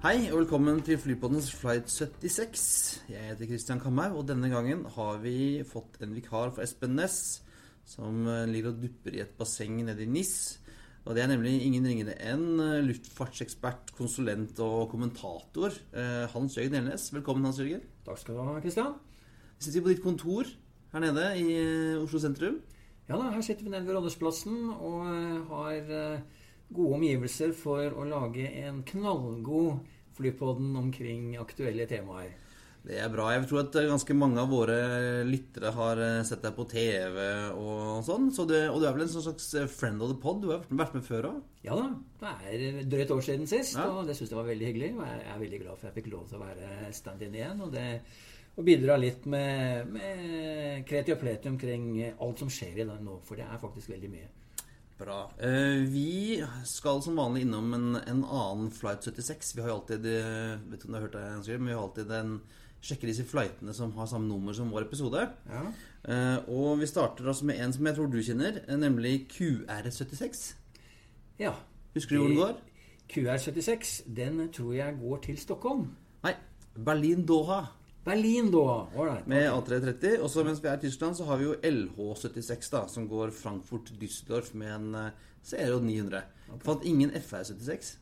Hei og velkommen til Flypoddens Flight 76. Jeg heter Christian Kamhaug, og denne gangen har vi fått en vikar for Espen Næss, som eh, ligger og dupper i et basseng nede i NIS. Og det er nemlig ingen ringere enn eh, luftfartsekspert, konsulent og kommentator eh, Hans Jørgen Elnes. Velkommen, Hans Jørgen. Takk skal du ha, Kristian. Vi sitter på ditt kontor her nede i Oslo sentrum. Ja da, her sitter vi nede ved Rådhusplassen og har gode omgivelser for å lage en knallgod flypodden omkring aktuelle temaer. Det er bra. Jeg tror at eh, ganske mange av våre lyttere har eh, sett deg på TV og sånn. Så det, og du er vel en sånn slags eh, friend of the pod? Du har vært med før òg? Ja da, det er drøyt år siden sist, Ja. og det syns jeg var veldig hyggelig. Og jeg er veldig glad for at jeg fikk lov til å være stand-in igjen. Og, det, og bidra litt med, med kreti og pleti omkring alt som skjer i den nå, for det er faktisk veldig mye. Bra. Eh, vi skal som vanlig innom en, en annen Flight 76. Vi har jo alltid eh, Vet du om du har hørt det, Jørgen, men vi har alltid en sjekker disse flightene som har samme nummer som vår episode. Ja. Eh, og vi starter altså med en som jeg tror du kjenner, nemlig QR76. ja. Husker du hvor den går? QR76, den tror jeg går til Stockholm. Nei, Berlin-Doha. Berlin, da. Right, Med A330. Og så mens vi er i Tyskland, så har vi jo LH76, da, som går Frankfurt-Düsseldorf med en eh, CRO 900. Fant ingen FR76.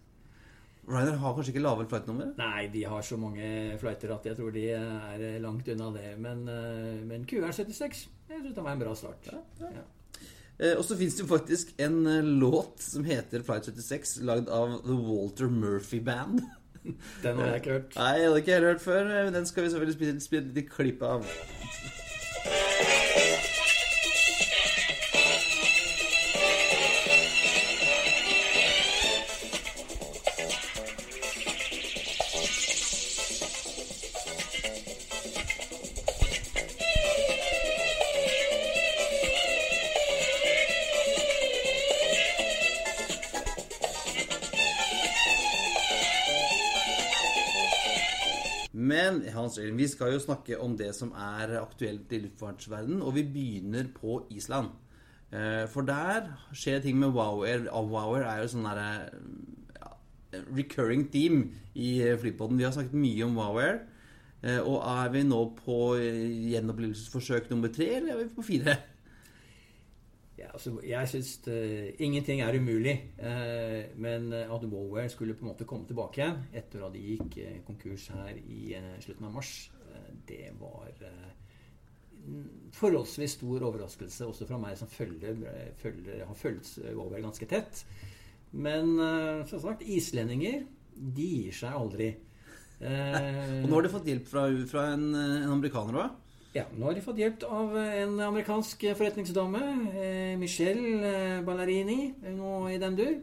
Ryanair har kanskje ikke lavere flightnummer? Nei, de har så mange flighter at jeg tror de er langt unna det. Men, eh, men QR76, jeg synes det var en bra start. Ja. Eh, og så fins det jo faktisk en eh, låt som heter Flight 76, lagd av The Walter Murphy Band. Den har jeg ikke hørt. Nei, jeg hadde ikke heller hørt før. men Den skal vi selvfølgelig spille, spille et lite klipp av. Men Hans Jørgen, vi skal jo snakke om det som er aktuelt i luftfartsverdenen, og vi begynner på Island. Eh, For der skjer ting med Wow Air. Og Wow Air er jo sånn derre ja, recurring theme i Flypoden. Vi har snakket mye om Wow Eh, Og er vi nå på eh, gjenopplevelsesforsøk nummer tre, eller er vi på fire? Ja, altså, jeg syns ingenting er umulig. eh, men at Woware skulle på en måte komme tilbake igjen etter at de gikk eh, konkurs her i eh, slutten av mars, eh, det var eh, forholdsvis stor overraskelse også fra meg som følger, eh, følger, har fulgt Woware ganske tett. Men eh, som sagt, islendinger de gir seg aldri. Eh, Og nå har du fått hjelp fra, fra en, eh, en amerikaner òg. Ja, nå har de fått hjelp av en amerikansk forretningsdame, eh, Michelle Ballerini, nå i den dur.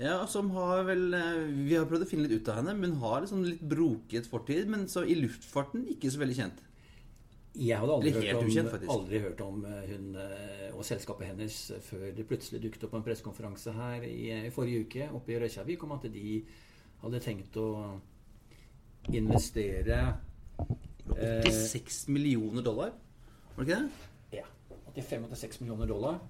Ja, som har vel eh, Vi har prøvd å finne litt ut av henne, men hun har liksom litt broket fortid. Men så i luftfarten ikke så veldig kjent. Jeg hadde aldri, hørt, om, ukjent, aldri hørt om eh, hun eh, og selskapet hennes før det plutselig dukket opp på en pressekonferanse her i, eh, i forrige uke oppe i Reykjavik om at de hadde tenkt å investere eh, 86 millioner dollar, var det ikke det? Ja. 85-86 millioner dollar.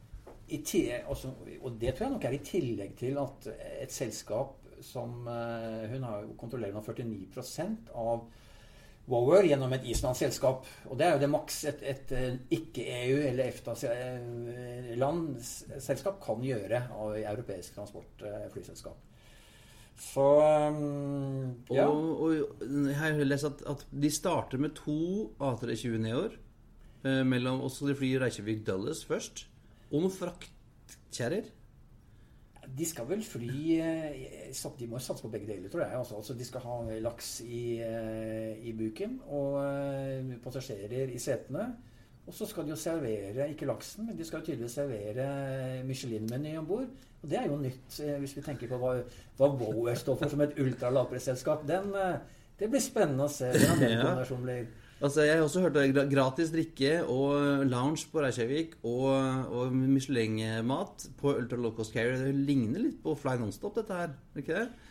Tillegg, også, og det tror jeg nok er i tillegg til at et selskap som eh, Hun har kontrollerer nå 49% av Wower gjennom et islandsk selskap. Og det er jo det maks et, et eh, ikke-EU- eller EFTA-land-selskap kan gjøre av europeisk transportflyselskap. Så um, ja. Og, og jeg har lest at, at de starter med to A320 Neoer. Eh, mellom, og så skal de flyr Reykjavik Dulles først. Og noen fraktkjerrer. De skal vel fly eh, De må satse på begge deler, tror jeg. Altså, altså De skal ha laks i, eh, i buken og eh, passasjerer i setene. Og så skal de jo servere ikke laksen, men de skal jo tydeligvis servere Michelin-meny om bord. Og det er jo nytt, eh, hvis vi tenker på hva, hva Wower står for som et ultralavprisselskap. Eh, det blir spennende å se hvordan den kombinasjonen blir. Altså, Jeg har også hørt gratis drikke og lounge på Reykjavik og, og Michelin-mat på Ultra Low Cost Carrier. Det ligner litt på Fly Nonstop, dette her. er Ikke det?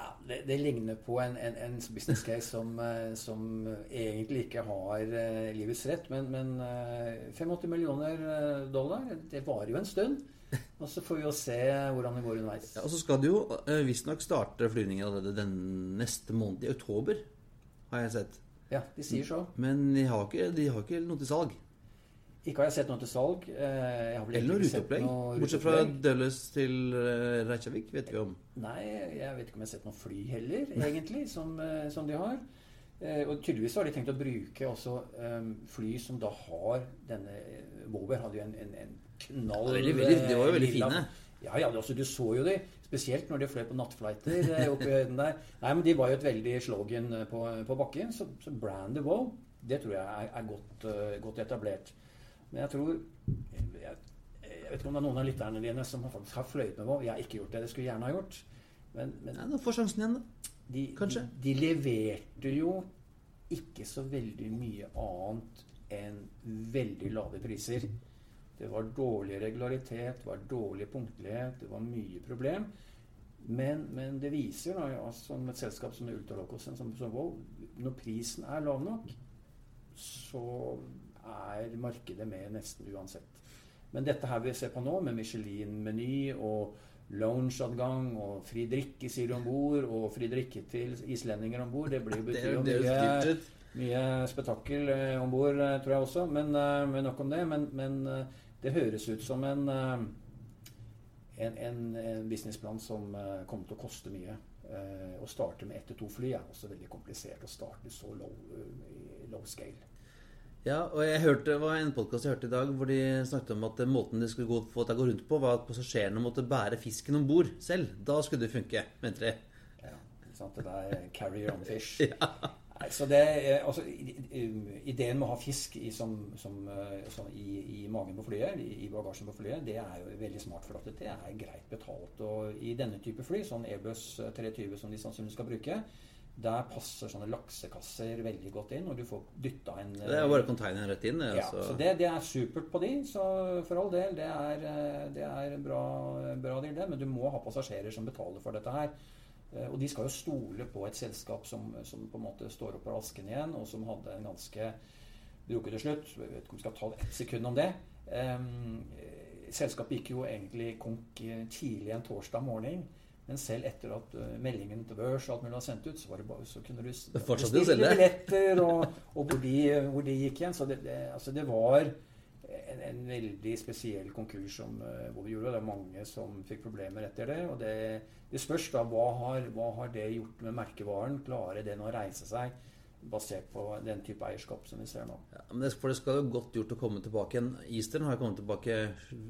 Ja, det, det ligner på en, en, en business case som, eh, som egentlig ikke har eh, livets rett. Men, men eh, 85 millioner eh, dollar, det varer jo en stund. Og så får vi jo se hvordan det går underveis. Ja, og så skal det jo visstnok starte flyvninger allerede den neste måned, i oktober, har jeg sett. Ja, de sier så. Men de har ikke, de har ikke noe til salg. Ikke har jeg sett noe til salg. Eh, Eller noe ruteopplegg. Bortsett fra. Dulles til eh, Reykjavik, vet vi om. Nei, jeg vet ikke om jeg har sett noe fly heller, egentlig, som, eh, som de har. Og tydeligvis har de tenkt å bruke også fly som da har denne Wower hadde jo en, en, en knall Veldig, veldig, de var jo veldig lilla- fine. Ja, ja, altså, du så jo de. Spesielt når de fløy på nattflighter eh, oppe i høyden der. Nei, men De var jo et veldig slogan på, på bakken. Så, så brandet Wow, det tror jeg er, er godt, uh, godt etablert. Men jeg tror jeg, jeg vet ikke om det er noen av lytterne dine som faktisk har Wow. Jeg har ikke gjort det. Det skulle jeg gjerne ha gjort. Men, men Ja, får sjansen igjen, da. de, kanskje. De, de leverte jo ikke så veldig mye annet enn veldig lave priser. Det var dårlig regularitet, det var dårlig punktlighet, det var mye problem. Men, men det viser, da, ja, som et selskap som Ultralocos, som, som Wow, når prisen er lav nok, så er markedet med nesten uansett. Men dette her vi ser på nå, med Michelin-meny og loungeadgang og fri drikke, sier du om bord, og fri drikke til islendinger om bord, det blir betyr jo mye mye spetakkel eh, om bord, eh, tror jeg også. Men, eh, men nok om det. Men, men det høres ut som en, en, en, en businessplan som kommer til å koste mye. Å starte med ett til to fly er også veldig komplisert. Å starte så low, low scale. Ja, og jeg hørte, det var en podkast jeg hørte i dag hvor de snakket om at måten de skulle gå, få at jeg går gå rundt på, var at passasjerene måtte bære fisken om bord selv. Da skulle det funke, mente de. Ja, ikke sant? Det der carrier on fish. Nei, så det, er- altså, Ideen med å ha fisk i, som, som, eh, som i, i magen på flyet, i, i bagasjen på flyet, det er jo veldig smart. For at det er greit betalt. Og i denne type fly, sånn Airbus 320 som de sannsynligvis skal bruke, der passer sånne laksekasser veldig godt inn. Og du får dytta en Det er bare containeren rett inn. ja, så, så det, det er supert på de, så for all del. Det er, eh, det er bra, bra deal, det. Men du må ha passasjerer som betaler for dette her. Eh, Og de skal jo stole på et selskap som, som på en måte står opp av asken igjen, og som hadde en ganske Drukket til slutt. Jeg vet ikke om vi skal ta ett sekund om det. Eh, selskapet gikk jo egentlig konk tidlig en torsdag morgen. Men selv etter at uh, meldingen til børs og alt mulig var sendt ut, så, var det bare, så kunne du bestille billetter, og, og hvor, de, hvor de gikk igjen. Så det, det, altså det var en, en veldig spesiell konkurs som, uh, hvor vi gjorde. Det er mange som fikk problemer etter det. Og det, det spørs da hva har, hva har det gjort med merkevaren? Klarer den å reise seg basert på den type eierskap som vi ser nå? Ja, men det, for det skal jo godt gjort å komme tilbake igjen. Eastern har jo kommet tilbake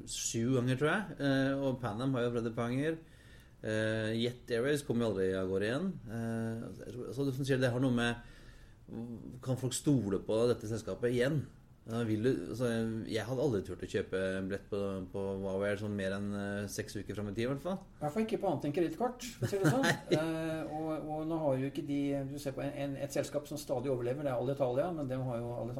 sju ganger, tror jeg. Eh, og Panam har jo prøvd et par ganger. Eh, Jet Airways kommer jo aldri av gårde igjen. Uh, så du som sier, det har noe med Kan folk stole på dette selskapet igjen? Uh, du, altså, jeg hadde aldri turt å kjøpe en billett på, på Wow sånn mer enn eh, seks uker fram i tid, i hvert fall. I hvert fall ikke på annet enn kredittkort. det sånn. Eh, og, og nå har jo ikke de Du ser på en, en, et selskap som stadig overlever, det er Alitalia. Men det har jo alle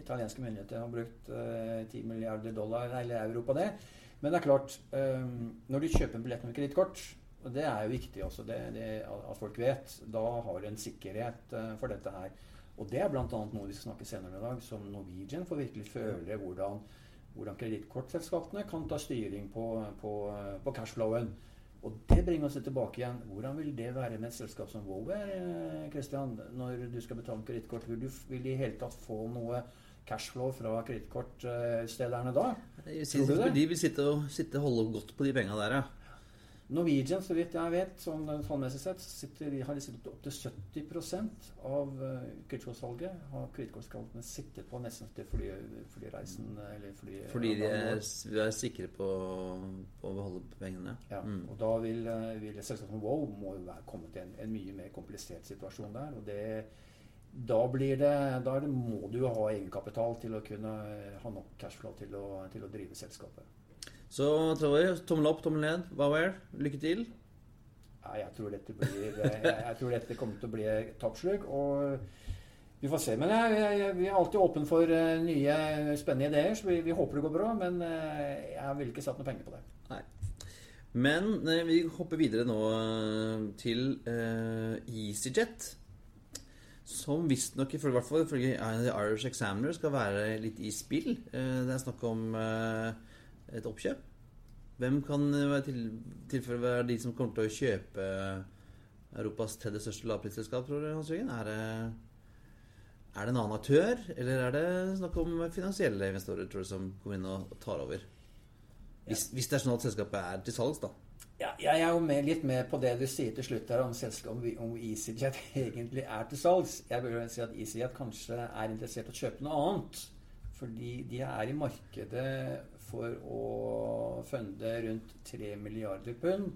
italienske, myndigheter- eh, har brukt eh, 10 milliarder dollar eller euro på det. Men det er klart, eh, når du kjøper en billett med kredittkort og det er jo viktig også det, det, at folk vet. Da har du en sikkerhet eh, for dette her. Og det er bl.a. noe vi skal snakke senere i dag, som Norwegian får virkelig føle hvordan, hvordan kredittkortselskapene kan ta styring på, på, på cashflowen. Og det bringer oss tilbake igjen. Hvordan vil det være med et selskap som Wower, eh, Christian, når du skal betale med kredittkort? Vil du vil de i hele tatt få noe cashflow fra kredittkortstederne da? Tror du det? De vil sitte og sitte holde godt på de penga der, ja. Norwegian, så vidt jeg vet, sånn tallmessig sett, sitter, har de sittet opp til 70 av uh, kredittkortsalget. Har kredittkortskantene sittet på nesten til fly, flyreisen eller fly... Fordi de er, vi er sikre på, på å beholde pengene. Ja, Mm. og da vil, eh, vil selskapet som Wow må jo være kommet i en, en mye mer komplisert situasjon der. Og det, da blir det, da er det, må du ha egenkapital til å kunne ha nok cashflow til å, til å drive selskapet. Så Troy, tommel opp, tommel ned. Woware, lykke til. Ja, jeg, tror blir, jeg, jeg tror dette kommer til å bli toppslug. Og vi får se. Men jeg, jeg, vi er alltid åpne for uh, nye, spennende ideer, så vi, vi, håper det går bra. Men uh, jeg vil ikke satt noe penger på det. Nei. Men uh, vi hopper videre nå til EasyJet. Som visstnok, i hvert fall ifølge Irish Examiner, skal være litt i spill. Det er snakk om et oppkjøp. Hvem kan tilføre til, tilfelle være de som kommer til å kjøpe Europas tredje største lavprisselskap, tror du, Hans Jørgen? Er det, er det en annen aktør, eller er det snakk om finansielle investorer tror du, som kommer inn og tar over? Hvis, hvis det er sånn at selskapet er til salgs, da. Ja, jeg er jo med, litt med på det du sier til slutt her om, om, om EasyJet egentlig er til salgs. Jeg vil si at EasyJet kanskje er interessert i å kjøpe noe annet. Fordi de er i markedet for å funde rundt 3 milliarder pund,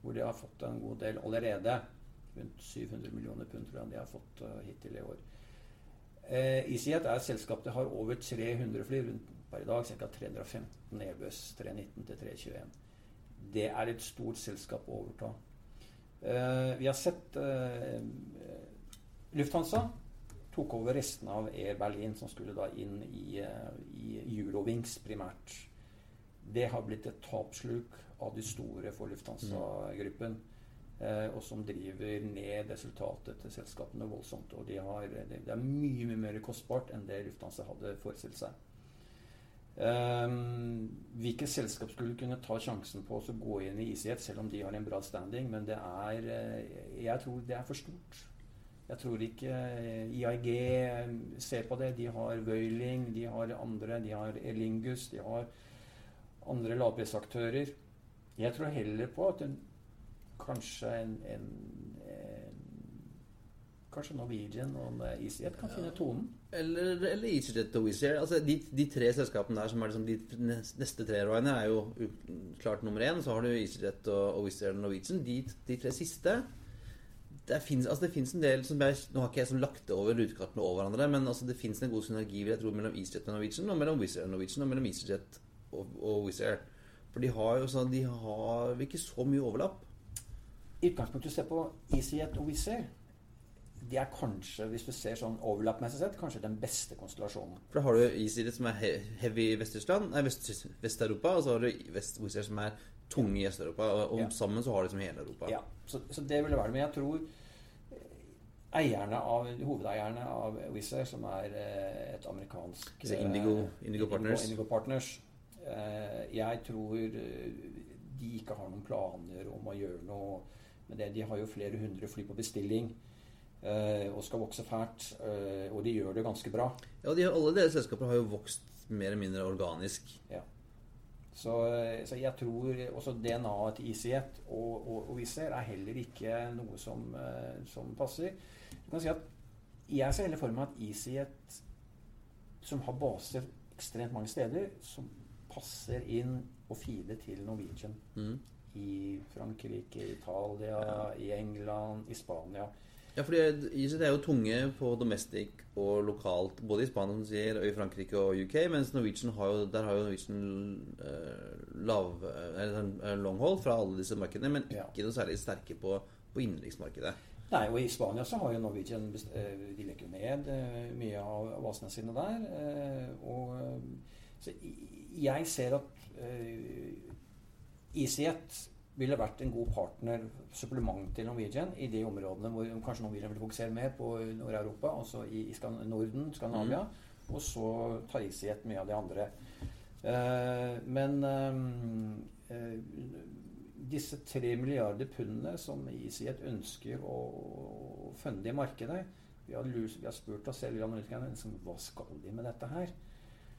hvor de har fått en god del allerede. Rundt 700 millioner pund tror jeg de har fått uh, hittil i år. Eh, EasyJet er et selskap det har over 300 fly rundt per i dag. Ca. 315 Airbus 319 til 321. Det er et stort selskap å overta. Eh, vi har sett eh, Lufthansa tok over restene av Air Berlin, som skulle da inn i, eh, i Eurowings primært. Det har blitt et tapsluk av de store for Lufthansa-gruppen. Og som driver ned resultatet til selskapene voldsomt. Og de har, det, er mye mye mer kostbart enn det Lufthansa hadde forestilt seg. Um, hvilket selskap skulle kunne ta sjansen på å gå inn i ICF, selv om de har en bra standing? Men det er Jeg tror det er for stort. Jeg tror ikke IIG IAG eh, ser på det. De har Wøyling, de har andre, de har Elingus, de har andre lavprisaktører. Jeg tror heller på at en, kanskje en, en, Kanskje Norwegian og EasyJet kan ja. finne tonen. Eller, eller EasyJet og Wizz Air. Altså, de, de, tre selskapene der som er liksom de neste tre Ryanair, er jo klart nummer én. Så har du EasyJet og, og Wizz Air og Norwegian. De, de tre siste det fins altså en del som jeg, Nå har ikke jeg som lagt over rutekartene over hverandre, men altså det fins en god synergi vil jeg tro, mellom EasyJet og Norwegian, og mellom Wizz Air og Norwegian, og mellom EasyJet og, og Wizz Air. For de har jo sånn, de har ikke så mye overlapp. I utgangspunktet du ser på EasyJet og Wizz Air, de er kanskje, hvis du ser sånn overlappmessig sett, kanskje den beste konstellasjonen. For da har du EasyJet som er heavy i Vest-Tyskland, nei, Vest-Europa, og så har du Wizz som er tunge i Øst-Europa. Og ja. sammen så har de som hele Europa. Ja, så, så, det ville være det. Men jeg tror eh, eierne av, hovedeierne av Wizz Air, som er eh, et amerikansk altså Indigo, Indigo, Partners. Indigo Partners jeg tror de ikke har noen planer om å gjøre noe med det. De har jo flere hundre fly på bestilling. Og skal vokse fælt. og de gjør det ganske bra. Ja, de, Alle deres selskaper har jo vokst mer eller mindre organisk. Ja. Så, så, jeg tror også DNA-et til EasyJet og, og, og Wizz er heller ikke noe som, som passer. Du kan si at Jeg ser heller for meg at EasyJet, som har baser ekstremt mange steder, som passer inn og feeder til Norwegian mm. i Frankrike, Italia, ja. i England, i Spania. Ja, fordi ICT er jo tunge på domestic og lokalt, både i Spania som sier, og i Frankrike og UK, mens Norwegian har jo, der har jo Norwegian uh, lav, uh, long hold fra alle disse markedene, men ikke ja. noe særlig sterke på, på innenriksmarkedet. Nei, og i Spania så har jo Norwegian De legger ned mye av basene sine der. Og så jeg ser at EasyJet ville vært en god partner, supplement til Norwegian, i de områdene hvor kanskje Norwegian vil fokusere mer på Nord-Europa, altså i, i Skan Norden, Skandinavia, mm. og så tar et mye av de andre. Uh, men uh, disse tre milliarder pundene som EasyJet ønsker å funde i markedet Vi har, lus, vi har spurt oss selv liksom, hva skal de med dette her.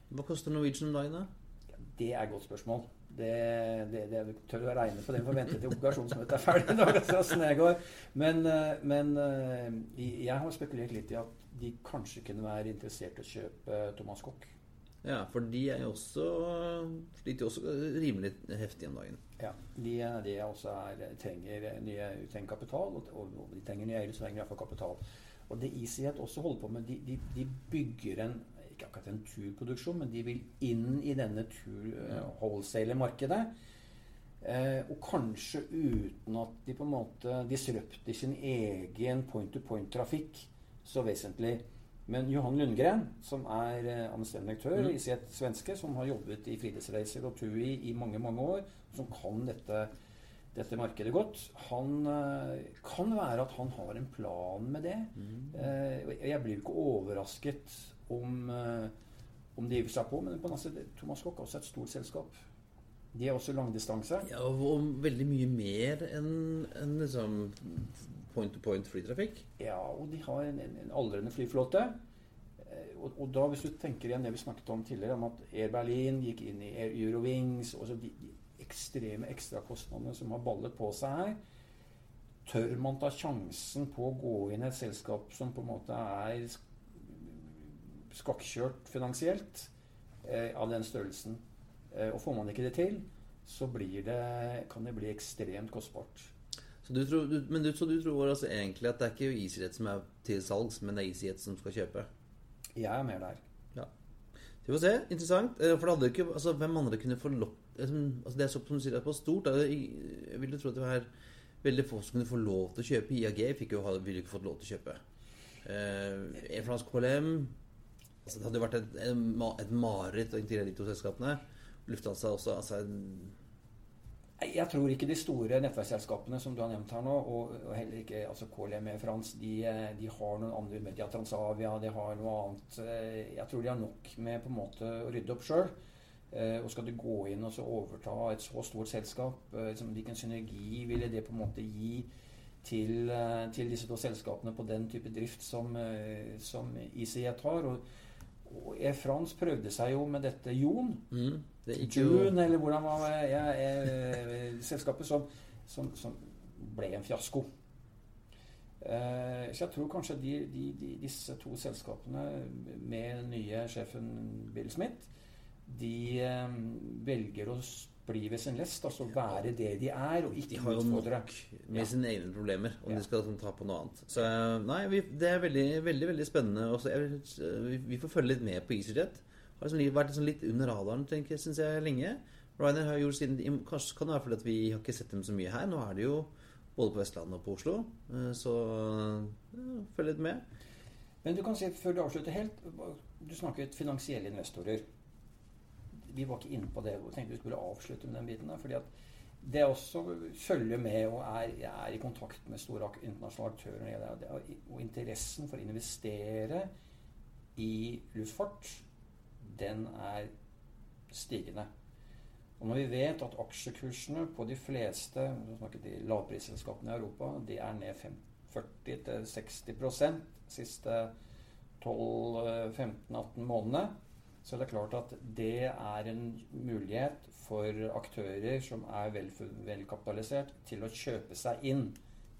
Hva koster Norwegian om dagen, da? Det er et godt spørsmål. Det, det, det tør å regne på det. Vi får vente til obligasjonsmøtet er ferdig. når det går. Men, eh, men, eh, jeg har spekulert litt i at de kanskje kunne være interessert i å kjøpe Thomas Koch. Ja, for de er jo også sliter også rimelig heftig om dagen. Ja, de, de også er, trenger, nye, trenger kapital, og, og, de trenger nye eiere, så trenger de iallfall kapital. Og det EasyHet også holder på med, de, de, de bygger en ikke akkurat en turproduksjon, men de vil inn i denne tur-wholesale-markedet. Eh, og kanskje uten at de på en måte disrupter sin egen point-to-point-trafikk så vesentlig. Men Johan Lundgren, som er eh, administrerende Mm. i sitt svenske, som har jobbet i Fritidsreiser og TUI i mange mange år, som kan dette, dette markedet godt, han eh, kan være at han har en plan med det. Eh, og jeg blir jo ikke overrasket om, eh, om de hiver seg på, men på en side, Thomas Cook er også et stort selskap. De er også langdistanse. Ja, og og veldig mye mer enn en liksom point-to-point flytrafikk. Ja, og de har en, en, en aldrende flyflåte. Eh, Og, og da, hvis du tenker igjen det vi snakket om tidligere, om at Air Berlin gikk inn i Air Eurowings og så de, de ekstreme ekstrakostnadene som har ballet på seg her Tør man ta sjansen på å gå inn i et selskap som på en måte er skakkjørt finansielt eh, av den størrelsen? Eh, og får man ikke det til, så blir det, kan det bli ekstremt kostbart. Så du tror, du, men du, så du tror altså egentlig at det er ikke EasyJet som er til salgs, men det er EasyJet som skal kjøpe? Jeg er mer der. Ja. Vi får se. Interessant. Eh, For det hadde ikke Altså, hvem andre kunne få lov altså, Det er så som du sier, det er på stort. da. Jeg ville tro at det var veldig få som kunne få lov til å kjøpe. IAG fikk jo, ville ikke fått lov til å kjøpe. Eh, E-Fransk KLM altså, Det hadde jo vært et, et, mareritt å integrere de to selskapene. Lufthansa også. altså Jeg tror ikke de store nettverksselskapene som du har nevnt her nå, og, og heller ikke altså KLM Air France, de, eh, de har noen andre De har Transavia, de har noe annet. Eh, Jeg tror de har nok med på en måte å rydde opp sjøl. Og skal du gå inn og så overta et så stort selskap, eh, liksom, hvilken synergi ville det på en måte gi til, eh, til disse to selskapene på den type drift som, eh, som ICJ har? Og, og Air prøvde seg jo med dette Jon. mm, Det June, eller hvordan var det, ja, eh, selskapet som, som, som ble en fiasko. Eh, så jeg tror kanskje de, de, de, disse to selskapene med den nye sjefen Bill Smith, de eh, velger å bli ved sin lest, altså være det de er, og De ikke har jo utfordre. nok med Ja. sine egne problemer, om Ja. de skal sånn, ta på noe annet. Så nei, vi, det er veldig, veldig veldig spennende. Også, jeg, vi, vi får følge litt med på EasyJet. Har liksom vært liksom litt under radaren, tenker jeg, syns jeg, lenge. Ryanair har gjort siden Kanskje kan det være fordi at vi har ikke sett dem så mye her. Nå er de jo både på Vestlandet og på Oslo. Eh, Så ja, følg litt med. Men du kan si, før du avslutter helt, du snakket finansielle investorer. Vi var ikke inne på det. og tenkte vi skulle avslutte med den biten. fordi at det også følger med og er, er i kontakt med store internasjonale aktører. og- Og interessen for å investere i luftfart, den er stigende. Og når vi vet at aksjekursene på de fleste de lavprisselskapene i Europa de er ned 40-60% siste 12-15-18 månedene, så det er klart at det er en mulighet for aktører som er vel, velkapitalisert, til å kjøpe seg inn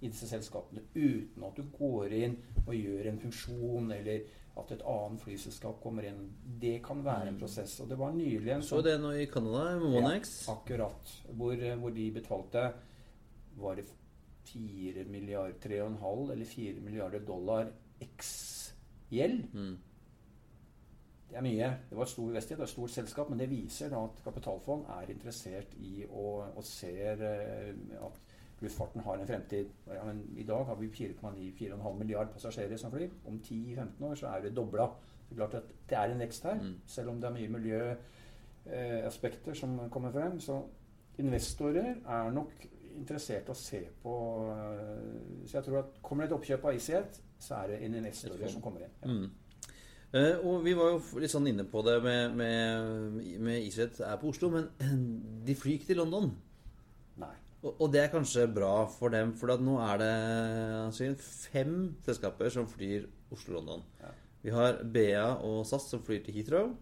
i disse selskapene uten at du går inn og gjør en funksjon, eller at et annet flyselskap kommer inn. Det kan være en prosess. Og det var nylig en Så det nå i Canada, Monex. ja, akkurat. Hvor, hvor de betalte Var det 4 milliarder, 3,5 eller 4 milliarder dollar x gjeld? Mm. Det er mye. Det var et stort Vestia, det er et stort selskap, men det viser da at kapitalfond er interessert i å, og ser eh, at luftfarten har en fremtid. Ja, men I dag har vi 4,9-4,5 milliard passasjerer som flyr. Om 10-15 år så er det dobla. Det er klart at det er en vekst her, Mm. selv om det er mye miljøaspekter som kommer frem. Så investorer er nok interessert i å se på eh, Så jeg tror at kommer det et oppkjøp av ICET, så er det en investorer som kommer inn. Ja. Mm. Eh, og vi var jo litt sånn inne på det med, med, med EasyJet er på Oslo, men de flyr ikke til London. Nei. Og, og det er kanskje bra for dem, for nå er det altså, fem selskaper som flyr Oslo-London. Ja. Vi har BA og SAS som flyr til Heathrow.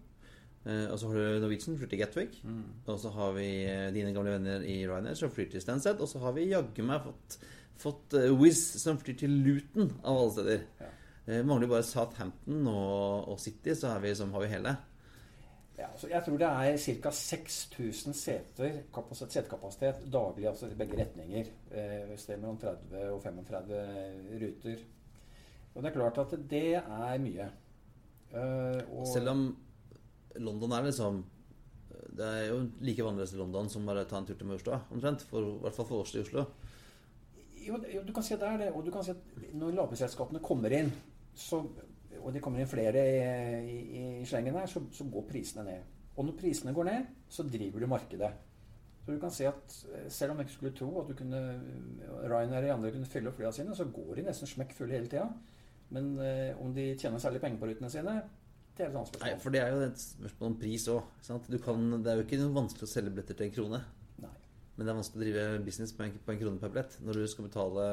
Eh, og så har du Norwegian flyr til Gatwick. Mm. Og så har vi eh, dine gamle venner i Ryanair som flyr til Stansted. Og så har vi jaggu meg fått, fått Wizz som flyr til Luton, av alle steder. Ja. Eh, mangler bare Southampton og, og City, så vi, som har vi hele. Ja, så jeg tror det er ca. 6000 seter, kapasitet, setekapasitet daglig, altså i begge retninger. Eh, hvis det er mellom 30 og 35 ruter. Og det er klart at det er mye. Uh. Selv om London er liksom Det er jo like vanlig i London som bare ta en tur til Maurstad, omtrent. For, I hvert fall for oss i Oslo. Jo, jo, du kan si at det er det. Og du kan si at når lavprisselskapene kommer inn, så, og det kommer inn flere i, i, i slengen her, så, så, går prisene ned. Og når prisene går ned, så driver du markedet. Så du kan se at eh, selv om jeg ikke skulle tro at du kunne Ryanair og andre kunne fylle opp flyene sine, så går de nesten smekk fulle hele tida. Men eh, om de tjener særlig penger på rutene sine, det er et annet spørsmål. Nei, for det er jo et spørsmål om pris òg. Det er jo ikke noe vanskelig å selge billetter til en krone. Nei. Men det er vanskelig å drive business på en, på en krone per billett når du skal betale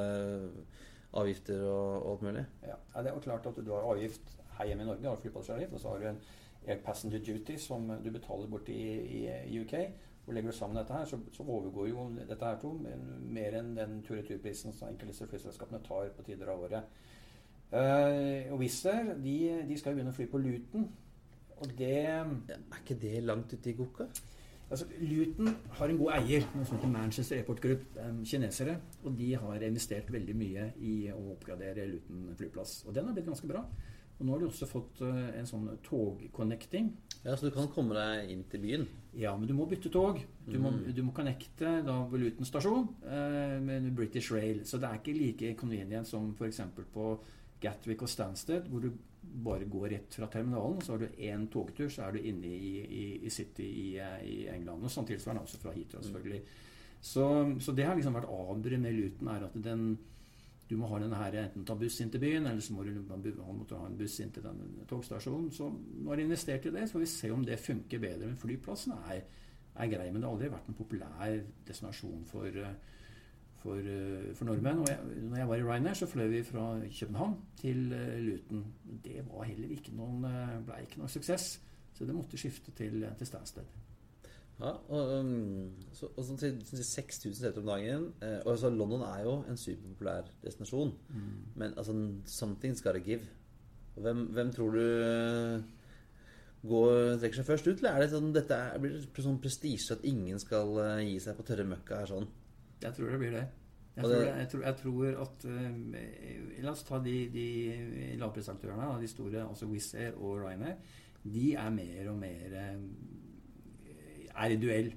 avgifter og, og alt mulig. Ja, Det er jo klart at du har avgift her hjemme i Norge, har flypassasjeravgift, og så har du en air passenger duty som du betaler borti i, i UK. Og Legger du sammen dette her, så, så overgår jo dette her to mer enn den tur-retur-prisen som enkelte flyselskapene tar på tider av året. Uh, og Wizz Air de, de, skal jo begynne å fly på Luton. Og det Er ikke det langt ute i Goka? Altså, Luton har en god eier, noe som heter Manchester Airport Group, um, kinesere. Og de har investert veldig mye i å oppgradere Luton flyplass. Og den har blitt ganske bra. Og nå har de også fått uh, en sånn togconnecting. Ja, Så du kan komme deg inn til byen? Ja, men du må bytte tog. Du, mm. må, du må connecte da ved Luton stasjon uh, med British Rail. Så det er ikke like convenient som f.eks. på Gatwick og Stansted, hvor du bare gå rett fra terminalen. Så har du én togtur, så er du inne i, i, i City i, i, England. Og sånn tilsvarende også fra Heathrow, selvfølgelig. Så, så, det har liksom vært avbrudd med Luton, er at den du må ha denne her, enten ta buss inn til byen, eller så må du han måtte ha en buss inn til den togstasjonen. Så nå har de investert i det, så får vi se om det funker bedre. Men flyplassen er, er grei. Men det har aldri vært en populær destinasjon for uh, for, eh, for nordmenn. Og jeg, når jeg var i Ryanair, så fløy vi fra København til uh, Luton. Det var heller ikke noen, uh, ble ikke noen suksess, så det måtte skifte til, til Stansted. Ja, og, um, så, og sånn til, 6000 seter om dagen. Eh, og altså, London er jo en superpopulær destinasjon. Mm. Men altså, something's gotta give. Hvem, hvem tror du går, trekker seg først ut? Eller er det sånn, dette er, blir det sånn prestisje at ingen skal gi seg på tørre møkka her sånn? Jeg tror det blir det. Jeg, tror, jeg, tror, jeg tror, at uh, La oss ta de, de lavprisaktørene, de store, altså Wizz Air og Ryanair. De er mer og mer uh, er i duell.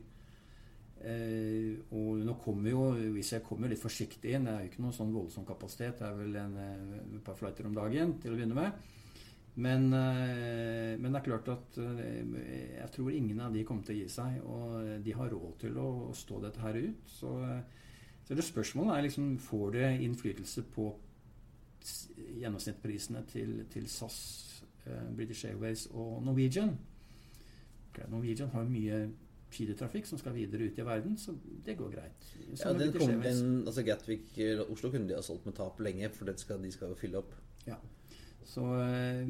Uh, og nå kommer jo Wizz Air kommer litt forsiktig inn. Det er jo ikke noe sånn voldsom kapasitet. Det er vel en, et par flighter om dagen til å begynne med. Men, men, det er klart at jeg tror ingen av de kommer til å gi seg. Og de har råd til å stå dette her ut. Så så det spørsmålet er liksom Får det innflytelse på gjennomsnittsprisene til, til SAS, British Airways og Norwegian? Norwegian har mye skidetrafikk som skal videre ut i verden, så det går greit. ja, den kom, den, altså Gatwick Oslo kunne de ha solgt med tap lenge, for skal, de skal jo fylle opp. Ja. Så, eh,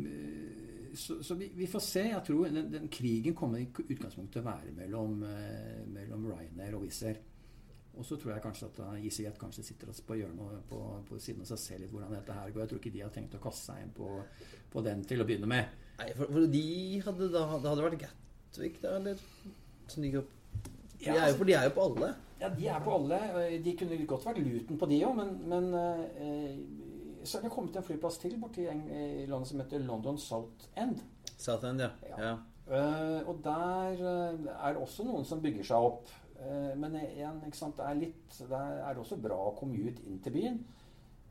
så, så vi, vi, får se. Jeg tror den, den krigen kommer i utgangspunktet til å være mellom, eh, mellom Ryanair og Wizz Air. Og så tror jeg kanskje at EasyJet kanskje sitter på hjørnet på, på siden og ser litt hvordan dette her går. Jeg tror ikke de har tenkt å kaste seg inn på, på den til å begynne med. Nei, for, for de hadde da Det hadde vært Gatwick, da, eller? Som gikk opp de er, jo, for de er jo på alle. Ja, de er på alle. De kunne godt vært Luton på de òg, men, men eh, så er det kommet en flyplass til borti i landet som heter London South End. South End, ja. ja. ja. Uh, og der uh, er det også noen som bygger seg opp. Uh, men igjen, sant, det er litt der er det også bra å komme ut inn til byen.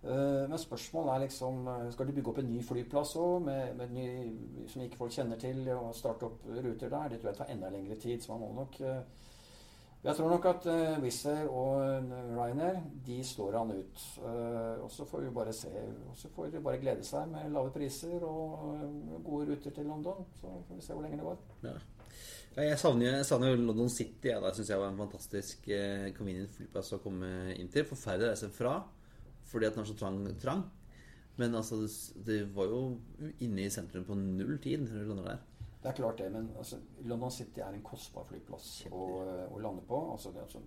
Men spørsmålet er liksom Skal du bygge opp en ny flyplass òg, som ikke folk kjenner til, og starte opp ruter der? Det tror jeg tar enda lengre tid. Så man må nok Jeg tror nok at Wizz Air og Ryanair de slår han ut. Og så får vi bare se. Og så får vi bare glede seg med lave priser og gode ruter til London. Så får vi se hvor lenge det går. Ja. Jeg savner, jeg savner London City. Ja, det syns jeg var en fantastisk eh, convenient flyplass å komme inn til. Forferdelig å reise fra fordi at den er så trang. trang. Men altså, det, det, var jo inne i sentrum på null tid når du lander der. Det er klart det, men altså, London City er en kostbar flyplass å, å lande på. Altså, det, altså,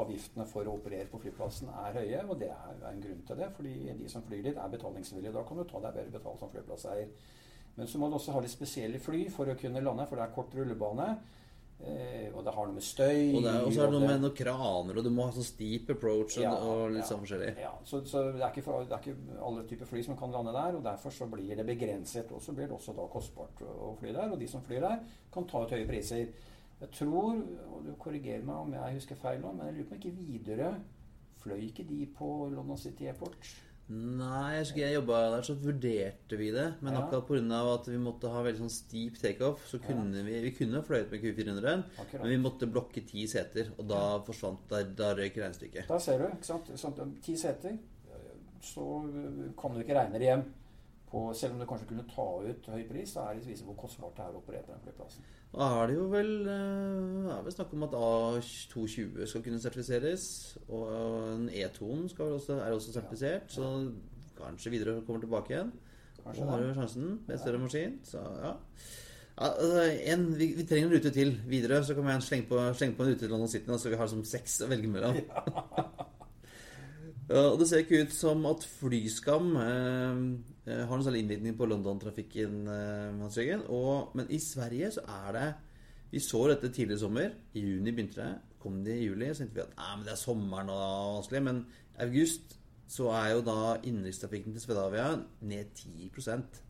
avgiftene for å operere på flyplassen er høye, og det er en grunn til det. Fordi de som flyr dit, er betalingsvillige. Da kan du ta deg bedre betalt som flyplasseier. Men så må du også ha litt spesielle fly for å kunne lande, for det er kort rullebane. Eh, og det har noe med støy Og det er også er det noe med noen kraner, og du må ha sånn steep approach og, Ja, og litt ja. sånn forskjellig. Ja, så, så det, er ikke for, det er ikke alle typer fly som kan lande der, og derfor så blir det begrenset. Og så blir det også da kostbart å fly der, og de som flyr der, kan ta ut høye priser. Jeg tror, og du korrigerer meg om jeg husker feil nå, men jeg lurer på om ikke Widerøe Fløy ikke de på London City Airport? Nei, jeg husker jeg jobba der, så vurderte vi det. Men Ja. akkurat pga. at vi måtte ha veldig sånn steep takeoff, så kunne vi Vi kunne fløyet med Q400, Akkurat. men vi måtte blokke ti seter. Og da forsvant Da, da røyk regnestykket. Da ser du. ikke sant? Sånn, ti seter. Så kan du ikke regne det hjem. På, selv om du kanskje kunne ta ut høy pris, så er det viser hvor kostbart det er å operere på den flyplassen. Da er det jo vel eh, er vel snakk om at A220 skal kunne sertifiseres. Og en E2 skal vel også, er også sertifisert. Så kanskje videre kommer tilbake igjen. Kanskje Og har det. jo sjansen med større maskin. Så ja. ja altså, en, vi, vi trenger en rute til videre, så kan vi slenge på, slenge på en rute til London City. Så vi har som seks å velge mellom. Ja, og Det ser ikke ut som at Flyskam eh, eh, har noen særlig innvirkning på London-trafikken. Eh, Hans Jørgen. Men i Sverige så er det Vi så dette tidligere i sommer. I juni begynte det. Kom det i juli, så tenkte vi at nei, men det er sommeren og vanskelig. Men i august så er jo da innenrikstrafikken til Svedavia ned 10%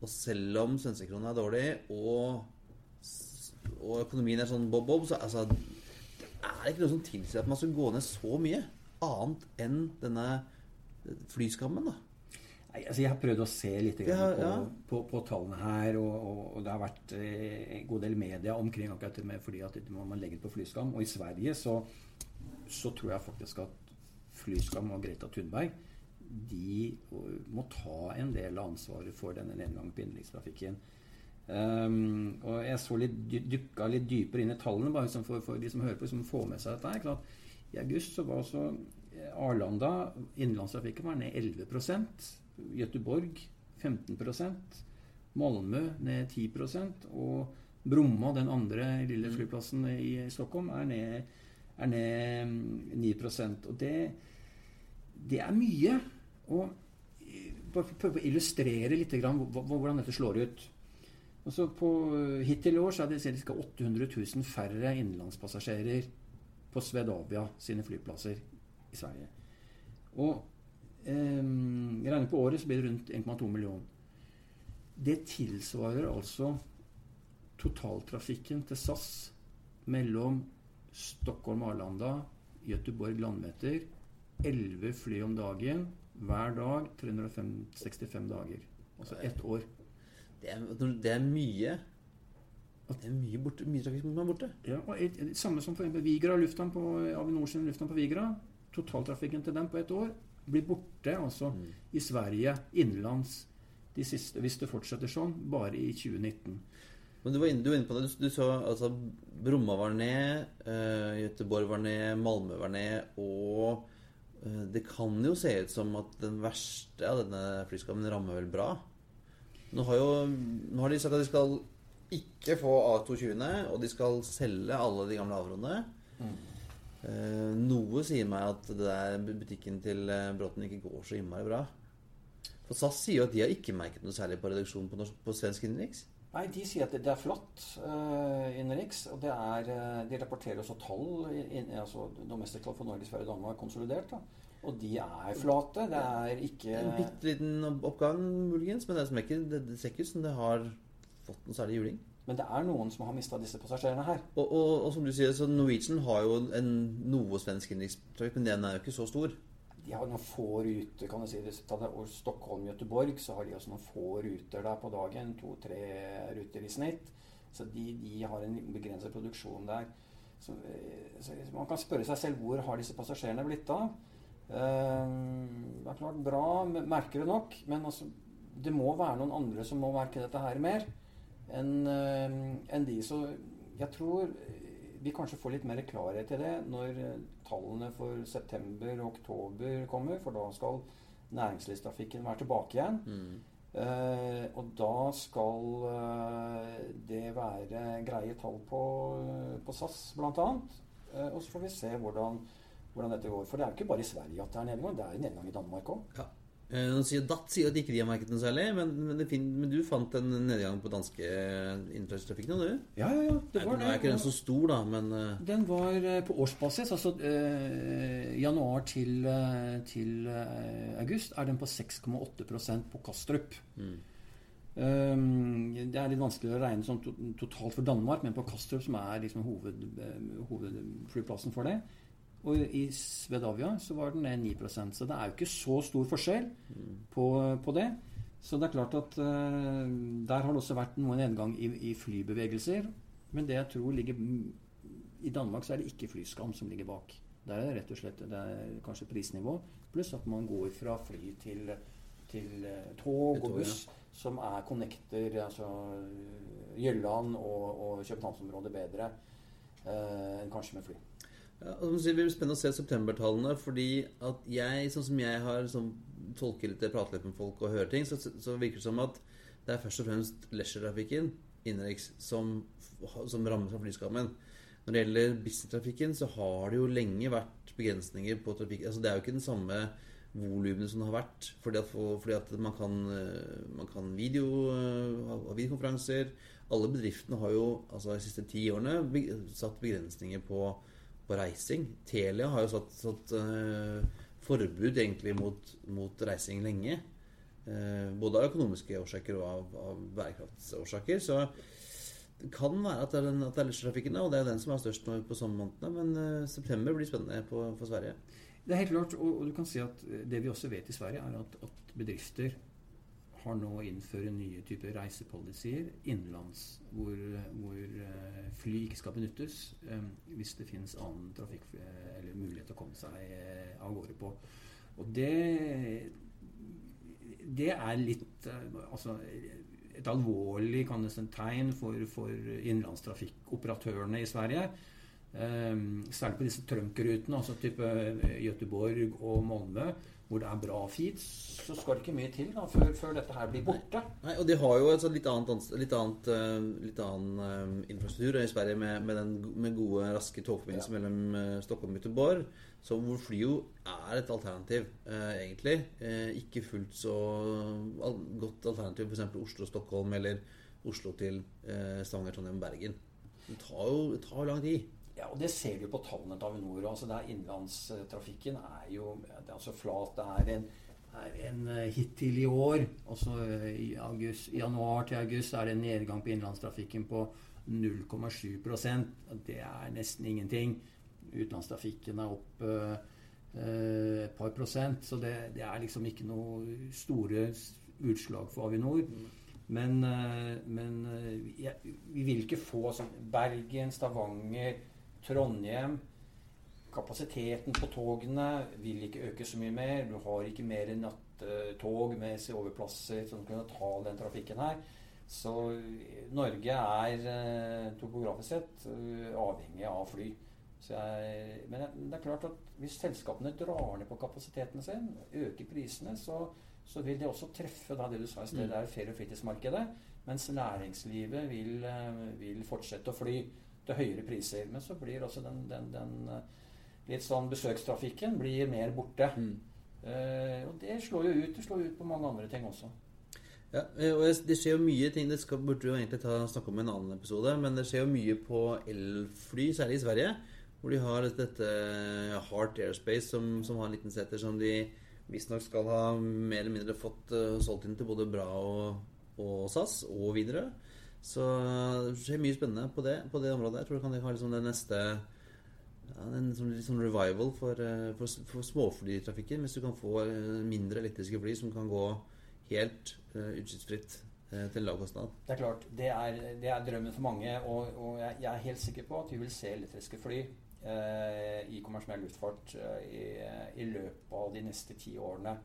Og selv om svenskekrona er dårlig, og, og økonomien er sånn bob-bob, så altså, det er ikke noe som tilsier at man skal gå ned så mye. Annet enn denne flyskammen, da. Altså jeg har prøvd å se litt ja, på, ja. På, på, tallene her, og, og, og det har vært eh, en god del media omkring akkurat det med fordi at man legger det på flyskam. Og i Sverige så, så tror jeg faktisk at Flyskam og Greta Thunberg de eh, må ta en del av ansvaret for denne nedgangen på innenrikstrafikken. Um, og jeg så litt, dykka litt dypere inn i tallene, bare liksom for, for de som hører på, som får med seg dette. her, klart, I august så var altså eh, Arlanda, innenlandstrafikken var ned 11 Göteborg 15% Malmö ned 10% og Bromma, den andre lille flyplassen i Stockholm, er ned, er ned mm, 9% Og det, det er mye. Og eh, bare prøve å illustrere litt hvordan dette slår ut. Altså på, hittil i år så er det ca. 800 000 færre innenlandspassasjerer på Svedavia sine flyplasser i Sverige. Og eh, regner på året så blir det rundt 1,2 millioner. Det tilsvarer altså totaltrafikken til SAS mellom Stockholm Arlanda, Göteborg Landvetter. 11 fly om dagen hver dag 365 dager. Altså ett år. Det er, det er mye. Det er mye, borte, mye trafikk som er borte. Ja, og et, et, Samme som for Vigra lufthavn på Avinor sin lufthavn på Vigra. Totaltrafikken til dem på ett år blir borte altså i Sverige innenlands de siste, hvis det fortsetter sånn, bare i 2019. Men du var inne, du var inne på det. Du, du så altså Bromma var ned, uh, Göteborg var ned, Malmö var ned, og uh, det kan jo se ut som at den verste av denne flyskammen rammer vel bra. Nå har jo nå har de sagt at de skal ikke få A220-ene, og de skal selge alle de gamle Avroene. Eh, noe sier meg at det der butikken til eh, Bråten ikke går så innmari bra. For SAS sier jo at de har ikke merket noe særlig på reduksjon på, norsk, på svensk innenriks. Nei, De sier at det, det er flott uh, innenriks. Og det er, eh, de rapporterer også tall, in, altså domestic tall for Norge, Sverige og Danmark konsolidert. da. Og de er flate. Det er ikke En bitte liten oppgang, muligens, men det, er som ikke, det, det ser ikke ut som det har fått noe særlig juling. Men det er noen som har mista disse passasjerene her. Og, og, og som du sier, så Norwegian har jo en noe svensk innenrikstrafikk, men den er jo ikke så stor. De har noen få ruter, kan du si. Ta det- og Stockholm-Göteborg, så har de også noen få ruter der på dagen. To-tre ruter i snitt. Så de, de har en begrenset produksjon der. Så, eh, så man kan spørre seg selv hvor har disse passasjerene blitt av? Eh, det er klart bra, merker det nok, men altså, det må være noen andre som må merke dette her mer enn en de. Så jeg tror vi kanskje får litt mer klarhet i det når eh, tallene for september og oktober kommer, for da skal næringslivstrafikken være tilbake igjen. Eh, og da skal uh, det være greie tall på, på SAS bl.a. Uh, og så får vi se hvordan, hvordan dette går. For det er jo ikke bare i Sverige at det er nedgang, det er nedgang i Danmark òg. Ja. Eh, Nå sier DAT sier at ikke de har merket noe særlig, men, men, det fin, men du fant en nedgang på danske innenlandstrafikken, du? Ja, ja, ja. Det Nei, var Nå er ikke den så stor, da, men eh, Den var eh, på årsbasis, altså eh, januar til, eh, til eh, august, er den på 6,8% på Kastrup. mm. Um, det er litt vanskelig å regne sånn to totalt for Danmark, men på Kastrup, som er liksom hoved, eh, hovedflyplassen for det, og i Svedavia så var den ned 9% Så det er jo ikke så stor forskjell på, på det. Så det er klart at uh, der har det også vært noen nedgang i, i flybevegelser. Men det jeg tror ligger I Danmark så er det ikke flyskam som ligger bak. Der er det rett og slett det er kanskje prisnivå, pluss at man går fra fly til, til eh, tog og buss, som er connecter altså Jylland og, og Københavnsområdet bedre uh, enn kanskje med fly. Det blir spennende å se septembertallene, fordi at jeg, sånn som jeg har sånn, tolker litt, prater litt med folk og hører ting, så, så virker det som at det er først og fremst leisure-trafikken innenriks som, som rammes av flyskammen. Når det gjelder business-trafikken, så har det jo lenge vært begrensninger på trafikk. Altså, det er jo ikke den samme volumene som det har vært. Fordi at, fordi at man kan, man kan video, ha videokonferanser. Alle bedriftene har jo altså de siste ti årene satt begrensninger på på reising. Telia har jo satt, satt uh, forbud egentlig mot, mot reising lenge. Uh, både av økonomiske årsaker og av, av bærekraftsårsaker. Så det kan være at det er, den, og det er den som er størst nå på sommermånedene. Men uh, september blir spennende på, for Sverige. Det er helt klart, og, og du kan si at det vi også vet i Sverige, er at, at bedrifter har nå innført nye typer reisepolicyer innenlands, hvor, hvor eh, fly ikke skal benyttes eh, hvis det finnes annen trafikk eh, eller mulighet til å komme seg av gårde på. Og det, det er litt altså, et alvorlig si, tegn for, for innenlandstrafikkoperatørene i Sverige. Særlig på disse trømkerutene altså type Göteborg og Malmö, hvor det er bra feeds, så skal det ikke mye til da, før, før dette her blir borte. Nei, og de har jo et litt annet, litt annet, eh, litt annen eh, infrastruktur i Sverige med, med, den, med gode, raske togforbindelser mellom eh, Stockholm og Göteborg. Så hvor fly jo er et alternativ, eh, egentlig. Eh, ikke fullt så godt alternativ f.eks. Oslo-Stockholm eller Oslo til Stavanger, Trondheim, Bergen. Det tar jo det tar jo lang tid. Ja, og Det ser vi på tallene til Avinor. altså der er Innenlandstrafikken er jo det er altså flat. Det er en, er en eh, hittil i år, altså eh, i, august, i januar til august, er det en nedgang på innenlandstrafikken på 0,7% Det er nesten ingenting. Utenlandstrafikken er opp eh, et par prosent, så det, det er liksom ikke noe store utslag for Avinor. Men, men ja, vi vil ikke få sånn Bergen, Stavanger, Trondheim Kapasiteten på togene vil ikke øke så mye mer. Du har ikke mer nattog med overplasser som kan ta den trafikken her. Så Norge er eh, topografisk sett eh, avhengig av fly. Så jeg, men det- er klart at hvis selskapene drar ned på kapasiteten sin, øker prisene, så, så vil det også treffe da det du sa i sted, det er ferie- og fritidsmarkedet. Mens næringslivet vil, eh, vil fortsette å fly til høyere priser. Men så blir også den, den, den eh, litt sånn besøkstrafikken blir mer borte. Eh, og det slår jo ut. Det slår ut på mange andre ting også. Ja, eh, og det skjer jo mye ting Det skal, burde jo egentlig ta, snakke om i en annen episode, men det skjer jo mye på elfly, særlig i Sverige. Hvor de har dette, dette Heart Airspace, som, som har en liten seter som de visstnok skal ha mer eller mindre fått uh, solgt inn til både Bra og, og SAS og videre. Så det skjer mye spennende på det, på det området. Jeg tror det kan ha liksom det neste ja, en sånn, sånn revival for, eh, for, for småflytrafikken. Hvis du kan få eh, mindre elektriske fly som kan gå helt uh, utslippsfritt uh, til lav kostnad. Det er klart, det er, det er drømmen for mange. Og, og jeg, jeg er helt sikker på at vi vil se elektriske fly uh, i kommersiell luftfart eh, i, i løpet av de neste ti årene.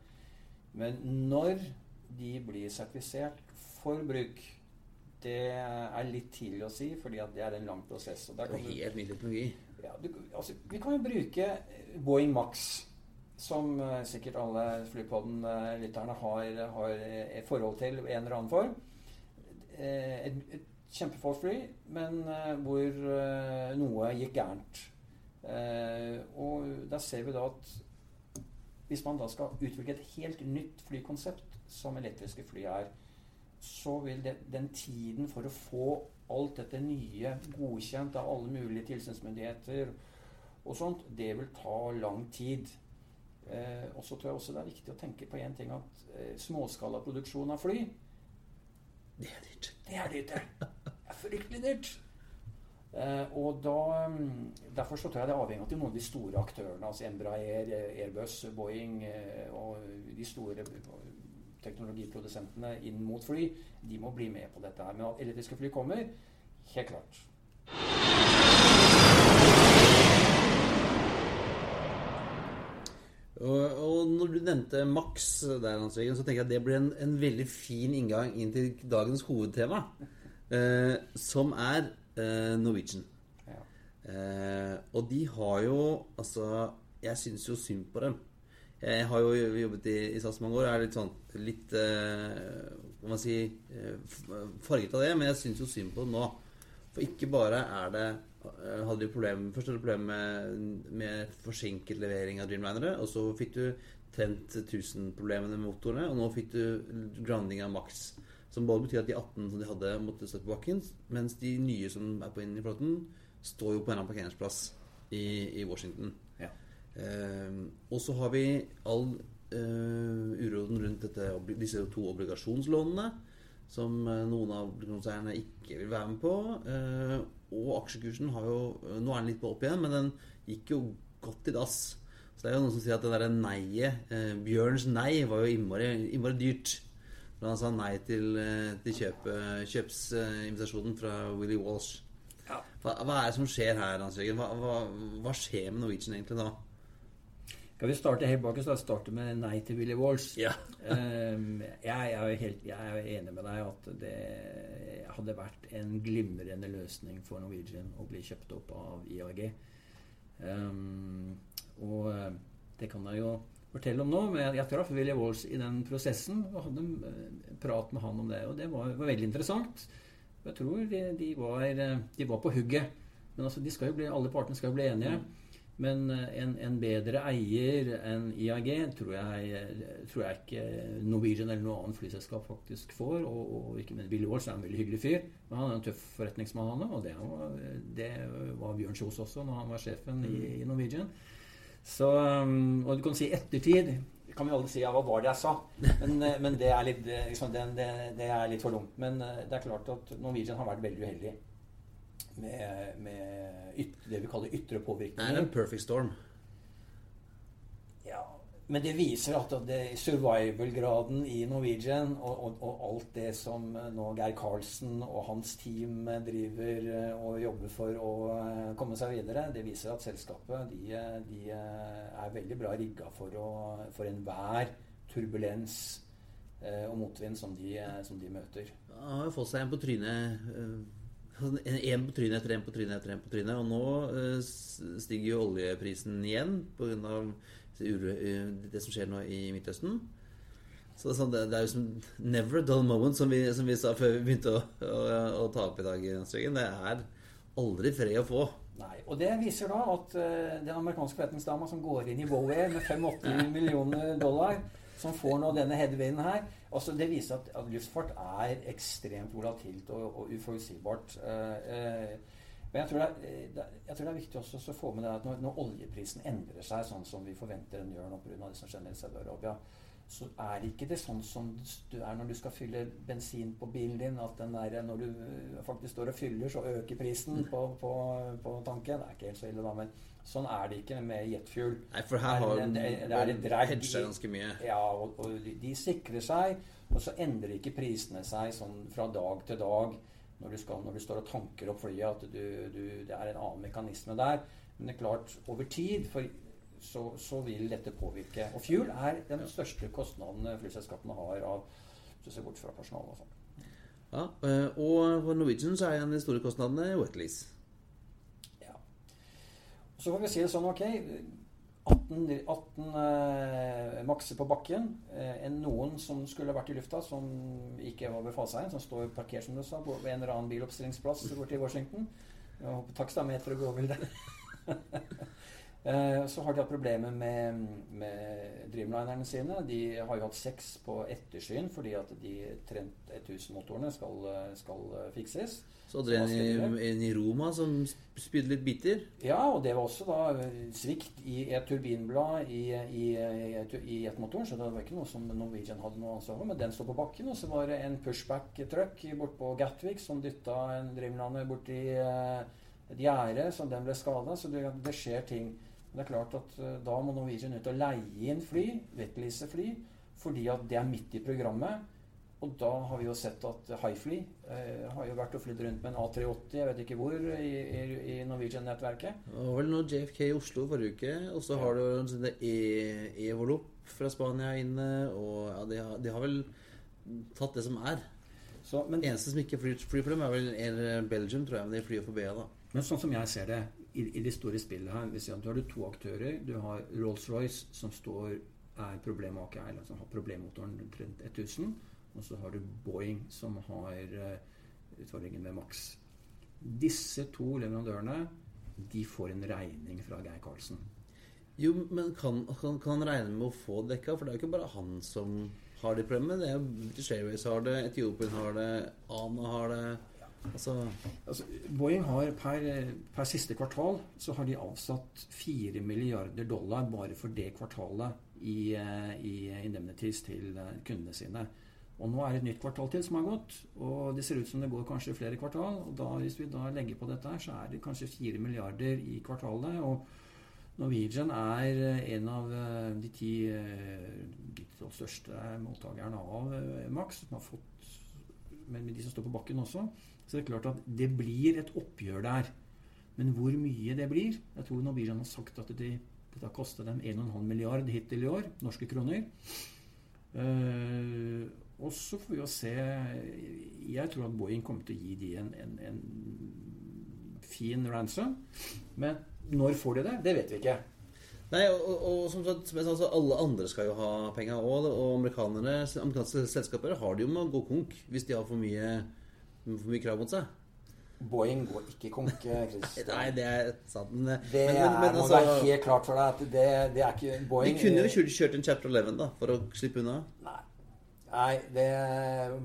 Men når de blir sertifisert for bruk, det er litt tidlig å si, fordi at det er en lang prosess. Det er helt ny teknologi. ja, du, altså, vi kan jo bruke Boeing Max, som uh, sikkert alle Flypodden-lytterne har, har et forhold til i en eller annen form. Eh, et, et kjempeflott fly, men uh, hvor uh, noe gikk gærent. Eh, og der ser vi da at hvis man da skal utvikle et helt nytt flykonsept, som elektriske fly er, så vil det, den tiden for å få alt dette nye godkjent av alle mulige tilsynsmyndigheter og sånt, det vil ta lang tid. Eh, og så tror jeg også det er viktig å tenke på én ting at eh, småskalaproduksjon av fly Det er dyrt. Det er dyrt, det. Det er fryktelig dyrt. Eh, og da, mm, Derfor så tror jeg det er avhengig av noen av de store aktørene, altså Embraer, Airbus, Boeing eh, og de store teknologiprodusentene inn mot fly, de må bli med på dette her. Men at elektriske fly kommer, helt klart. Og, og når du nevnte Max der, så tenker jeg at det blir en, en veldig fin inngang inn til dagens hovedtema, eh, som er eh, Norwegian. Ja. Eh, og de har jo Altså, jeg syns jo synd på dem. Jeg har jo jobbet i, i SAS mange år og er litt sånn litt eh, Hva man si eh, farget av det, men jeg syns jo synd på det nå. For ikke bare er det eh, hadde du problem, Først hadde du problemer med, med forsinket levering av Dreamlinere. Og så fikk du Trent 1000-problemene med motorene. Og nå fikk du grounding av Max. Som både betyr at de 18 som de hadde, måtte stå på bakken. Mens de nye som er på inn i flåten, står jo på en eller annen parkeringsplass i, i Washington. Ja. Eh, og så har vi all eh, uroen rundt dette, disse to obligasjonslånene. Som eh, noen av obligasjonseierne ikke vil være med på. Eh, og aksjekursen har jo Nå er den litt på opp igjen, men den gikk jo godt i dass. Så det er jo noen som sier at det derre neiet eh, Bjørns nei var jo innmari, innmari dyrt. Da han sa nei til, eh, til kjøpe, kjøpsinvitasjonen fra Willy Walsh. Ja. Hva, hva er det som skjer her, Hans Jørgen? Hva, hva, hva skjer med Norwegian egentlig da? Skal vi starte helt bak? Så starter med nei til Willy Walsh. Ja. um, jeg, er helt, jeg er enig med deg at det hadde vært en glimrende løsning for Norwegian å bli kjøpt opp av IAG. Um, og eh, det kan jeg jo fortelle om nå, men jeg, jeg traff Willy Walsh i den prosessen og hadde en prat med han om det. Og det var, var veldig interessant. Jeg tror de, de, var, eh, de var på hugget. Men altså, de skal jo bli, alle partene skal jo bli enige. Men eh, en, en bedre eier enn IAG tror jeg, tror jeg ikke Norwegian eller noe annet flyselskap faktisk får. Og, og ikke minst Billy Walsh er en veldig hyggelig fyr. Men han er en tøff forretningsmann, Og det var, det var Bjørn Kjos også når han var sjefen i, i Norwegian. Så, og du kan si ettertid kan vi alle si ja, hva var det jeg sa? Men, eh, men det, er litt, eh, liksom, det, det, det er litt for dumt. Men eh, det er klart at Norwegian har vært veldig uheldig med, med yt, det vi kaller ytre Det er en perfect storm. Ja, men det viser at det survival-graden i Norwegian og, og, og alt det som nå Geir Karlsen og hans team driver eh, og jobber for å eh, komme seg videre, det viser at selskapet de, de er veldig bra rigga for, å- for enhver turbulens eh, og motvind som de, som de møter. Han har jo fått seg en på trynet eh, en en på trynet etter en på trynet etter en på trynet. Og nå eh, stiger jo oljeprisen igjen pga. det som skjer nå i Midtøsten. Så det er, sånn, det er jo som never a dull moment, som vi, som vi sa før vi begynte å, å, å ta opp i dag. Det er aldri fred å få. Nei, og Det viser da at uh, den amerikanske forretningsdama som går inn i Bowie med 85 millioner dollar, som får nå denne headwinden her altså Det viser at, at luftfart er ekstremt volatilt og, og uforutsigbart. Uh, uh, men jeg tror, eh, det er- jeg tror det er viktig også å få med det at når, når oljeprisen endrer seg sånn som vi forventer den gjør nå pga. det som skjer i Saudi-Arabia, så er ikke det sånn som du er når du skal fylle bensin på bilen din. At der, når du faktisk står og fyller, så øker prisen på, på, på tanken. Det er ikke helt så ille, da, men sånn er det ikke med jetfuel. Nei, for her har Det er- det det er et drag ganske mye. Ja, og, og de, sikrer seg, og så endrer ikke prisene seg sånn fra dag til dag når du, skal, når du står og tanker opp flyet, at du, du, det er en annen mekanisme der. Men det er klart, over tid for, så, så vil dette påvirke. Og fuel er den største kostnaden flyselskapene har av hvis du ser bort fra personal og sånn. Ja, eh, og for Norwegian så er en av de store kostnadene wetlease. Så får vi si det sånn, ok 18, 18 eh, makser på bakken. Eh, noen som skulle vært i lufta, som ikke var ved faseheien, som står parkert, som du sa, på en eller annen biloppstillingsplass borte i Washington. Jeg håper Takstameteret går over der. Eh, så har de hatt problemer med, med Dreamlinerne sine. De har jo hatt seks på ettersyn fordi at de Trent 1000-motorene skal, skal fikses. Så hadde dere en, en, i Roma som spydde litt biter? Ja, og det var også da svikt i et turbinblad i, i, i jetmotoren. Så det var ikke noe som Norwegian hadde noe ansvar for. Men den står på bakken. Og så var det en pushback-truck bortpå Gatwick som dytta en Dreamlander borti et gjerde, så den ble skada. Så det, det skjer ting. Det er klart at uh, Da må Norwegian ut og leie inn fly, wetlease fly, fordi at det er midt i programmet. Og da har vi jo sett at Highfly eh, har jo vært og flydd rundt med en A380, jeg vet ikke hvor, i, i, i Norwegian-nettverket. Det var vel noe JFK i Oslo forrige uke, og så ja. har du sånn e Evolop fra Spania inne, og ja, de har, de har vel tatt det som er. Så, men, Eneste som ikke flyr, flyr for dem, er vel Air Belgium, tror jeg, men de flyr for BA, da. Men sånn som jeg ser det, i, i det store spillet her hvis Du har to aktører. Du har Rolls-Royce, som står, er problemmaker, eller som har problemmotoren rundt 1000. Og så har du Boeing, som har uh, utfordringen med Max. Disse to leverandørene de får en regning fra Geir Karlsen. Jo, men kan, kan, kan, han regne med å få dekka? For det er jo ikke bare han som har de problemene. Det er British Airways har det, Etiopien har det, Ana har det. Altså, altså, Boeing har per, per, siste kvartal så har de avsatt 4 milliarder dollar bare for det kvartalet i, eh, i indemnities til eh, kundene sine. Og nå er det et nytt kvartal til som har gått, og det ser ut som det går kanskje flere kvartal. og da, Hvis vi da legger på dette, her, så er det kanskje 4 milliarder i kvartalet. og Norwegian er eh, en av de ti de største mottakerne av Max, som har fått men med de som står på bakken også. Så det er klart at det blir et oppgjør der. Men hvor mye det blir Jeg tror Norwegian har sagt at det, har kosta dem 1,5 milliard hittil i år, norske kroner. Uh, og så får vi jo se Jeg tror at Boeing kommer til å gi de en, en, en fin ransom. Men når får de det? Det vet vi ikke. Nei, og, og, og som sagt, altså, Alle andre skal jo ha penga òg. Og amerikanske selskaper har det jo med å gå konk hvis de har for mye for mye krav mot seg? Boeing går ikke konk. Nei, det er sant. Men, det men, men, men, må altså, være helt klart for deg at det, det er ikke Boeing De kunne jo kjørt, kjørt en Chapter 11 da, for å slippe unna. Nei. Nei, det,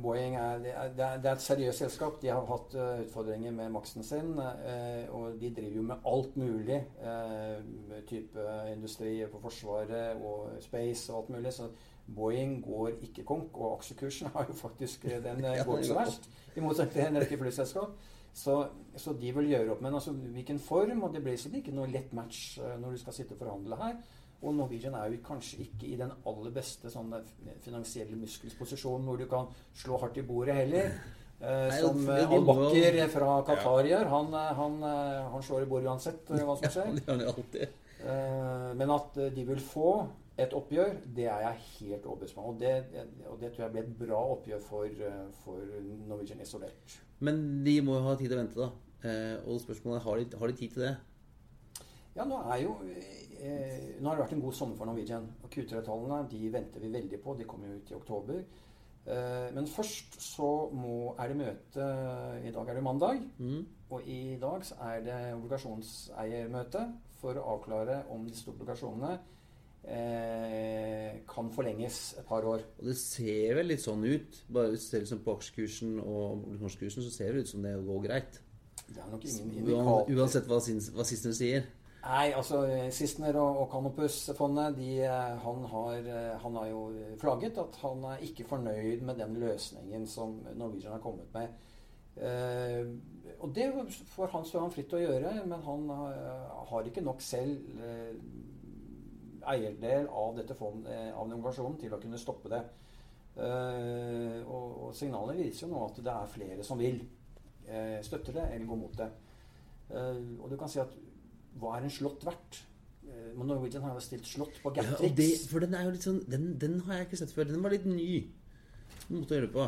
Boeing er, det, er, det er et seriøst selskap. De har hatt uh, utfordringer med maksen sin. Uh, og de driver jo med alt mulig. Uh, type industri på Forsvaret og space og alt mulig. Så Boeing går ikke konk. Og aksjekursen har jo faktisk Den går ikke så verst i motsetning til en rekke flyselskap. Så, så, de vil gjøre opp. Men altså, hvilken form Og det blir sikkert ikke noe lett match uh, når du skal sitte og forhandle her. Og Norwegian er jo kanskje ikke i den aller beste sånn, finansielle muskelsposisjonen hvor du kan slå hardt i bordet heller. Eh, som Al Bakker fra Qatar gjør. Han, han, han, slår i bordet uansett hva som skjer. men at de vil få et oppgjør, det er jeg helt overbevist om. Og det, og det tror jeg blir et bra oppgjør for, for Norwegian isolert. Men de må jo ha tid til å vente, da. Eh, og spørsmålet er har de, har de tid til det? Ja, nå er jo eh, Nå har det vært en god sommer for Norwegian. Og Q3-tallene de venter vi veldig på. De kommer jo ut i oktober. Eh, men først så må, er det møte I dag er det mandag. Mm. Og i dag så er det obligasjonseiermøte for å avklare om disse obligasjonene eh, kan forlenges et par år. Og Det ser vel litt sånn ut. Bare hvis du ser liksom på aksjekursen og norskkursen, så ser det ut som det går greit. Det er nok ingen indikator. Uansett hva, hva Sistner sier. Nei, altså Sistner og, og Canopus-fondet han, har, han har jo flagget at han er ikke fornøyd med den løsningen som Norwegian har kommet med. Uh, og det får han så han fritt til å gjøre, men han har ikke nok selv eierdel av dette fondet, eh, av den organisasjonen til å kunne stoppe det. Uh, og, og, signalene viser jo nå at det er flere som vil uh, støtte det eller gå mot det. Uh, og du kan si at hva er en slott verdt? Norwegian har jo stilt slott på Gatrix. Ja, for den er jo litt sånn den, den, har jeg ikke sett før. Den var litt ny. Måte å gjøre på.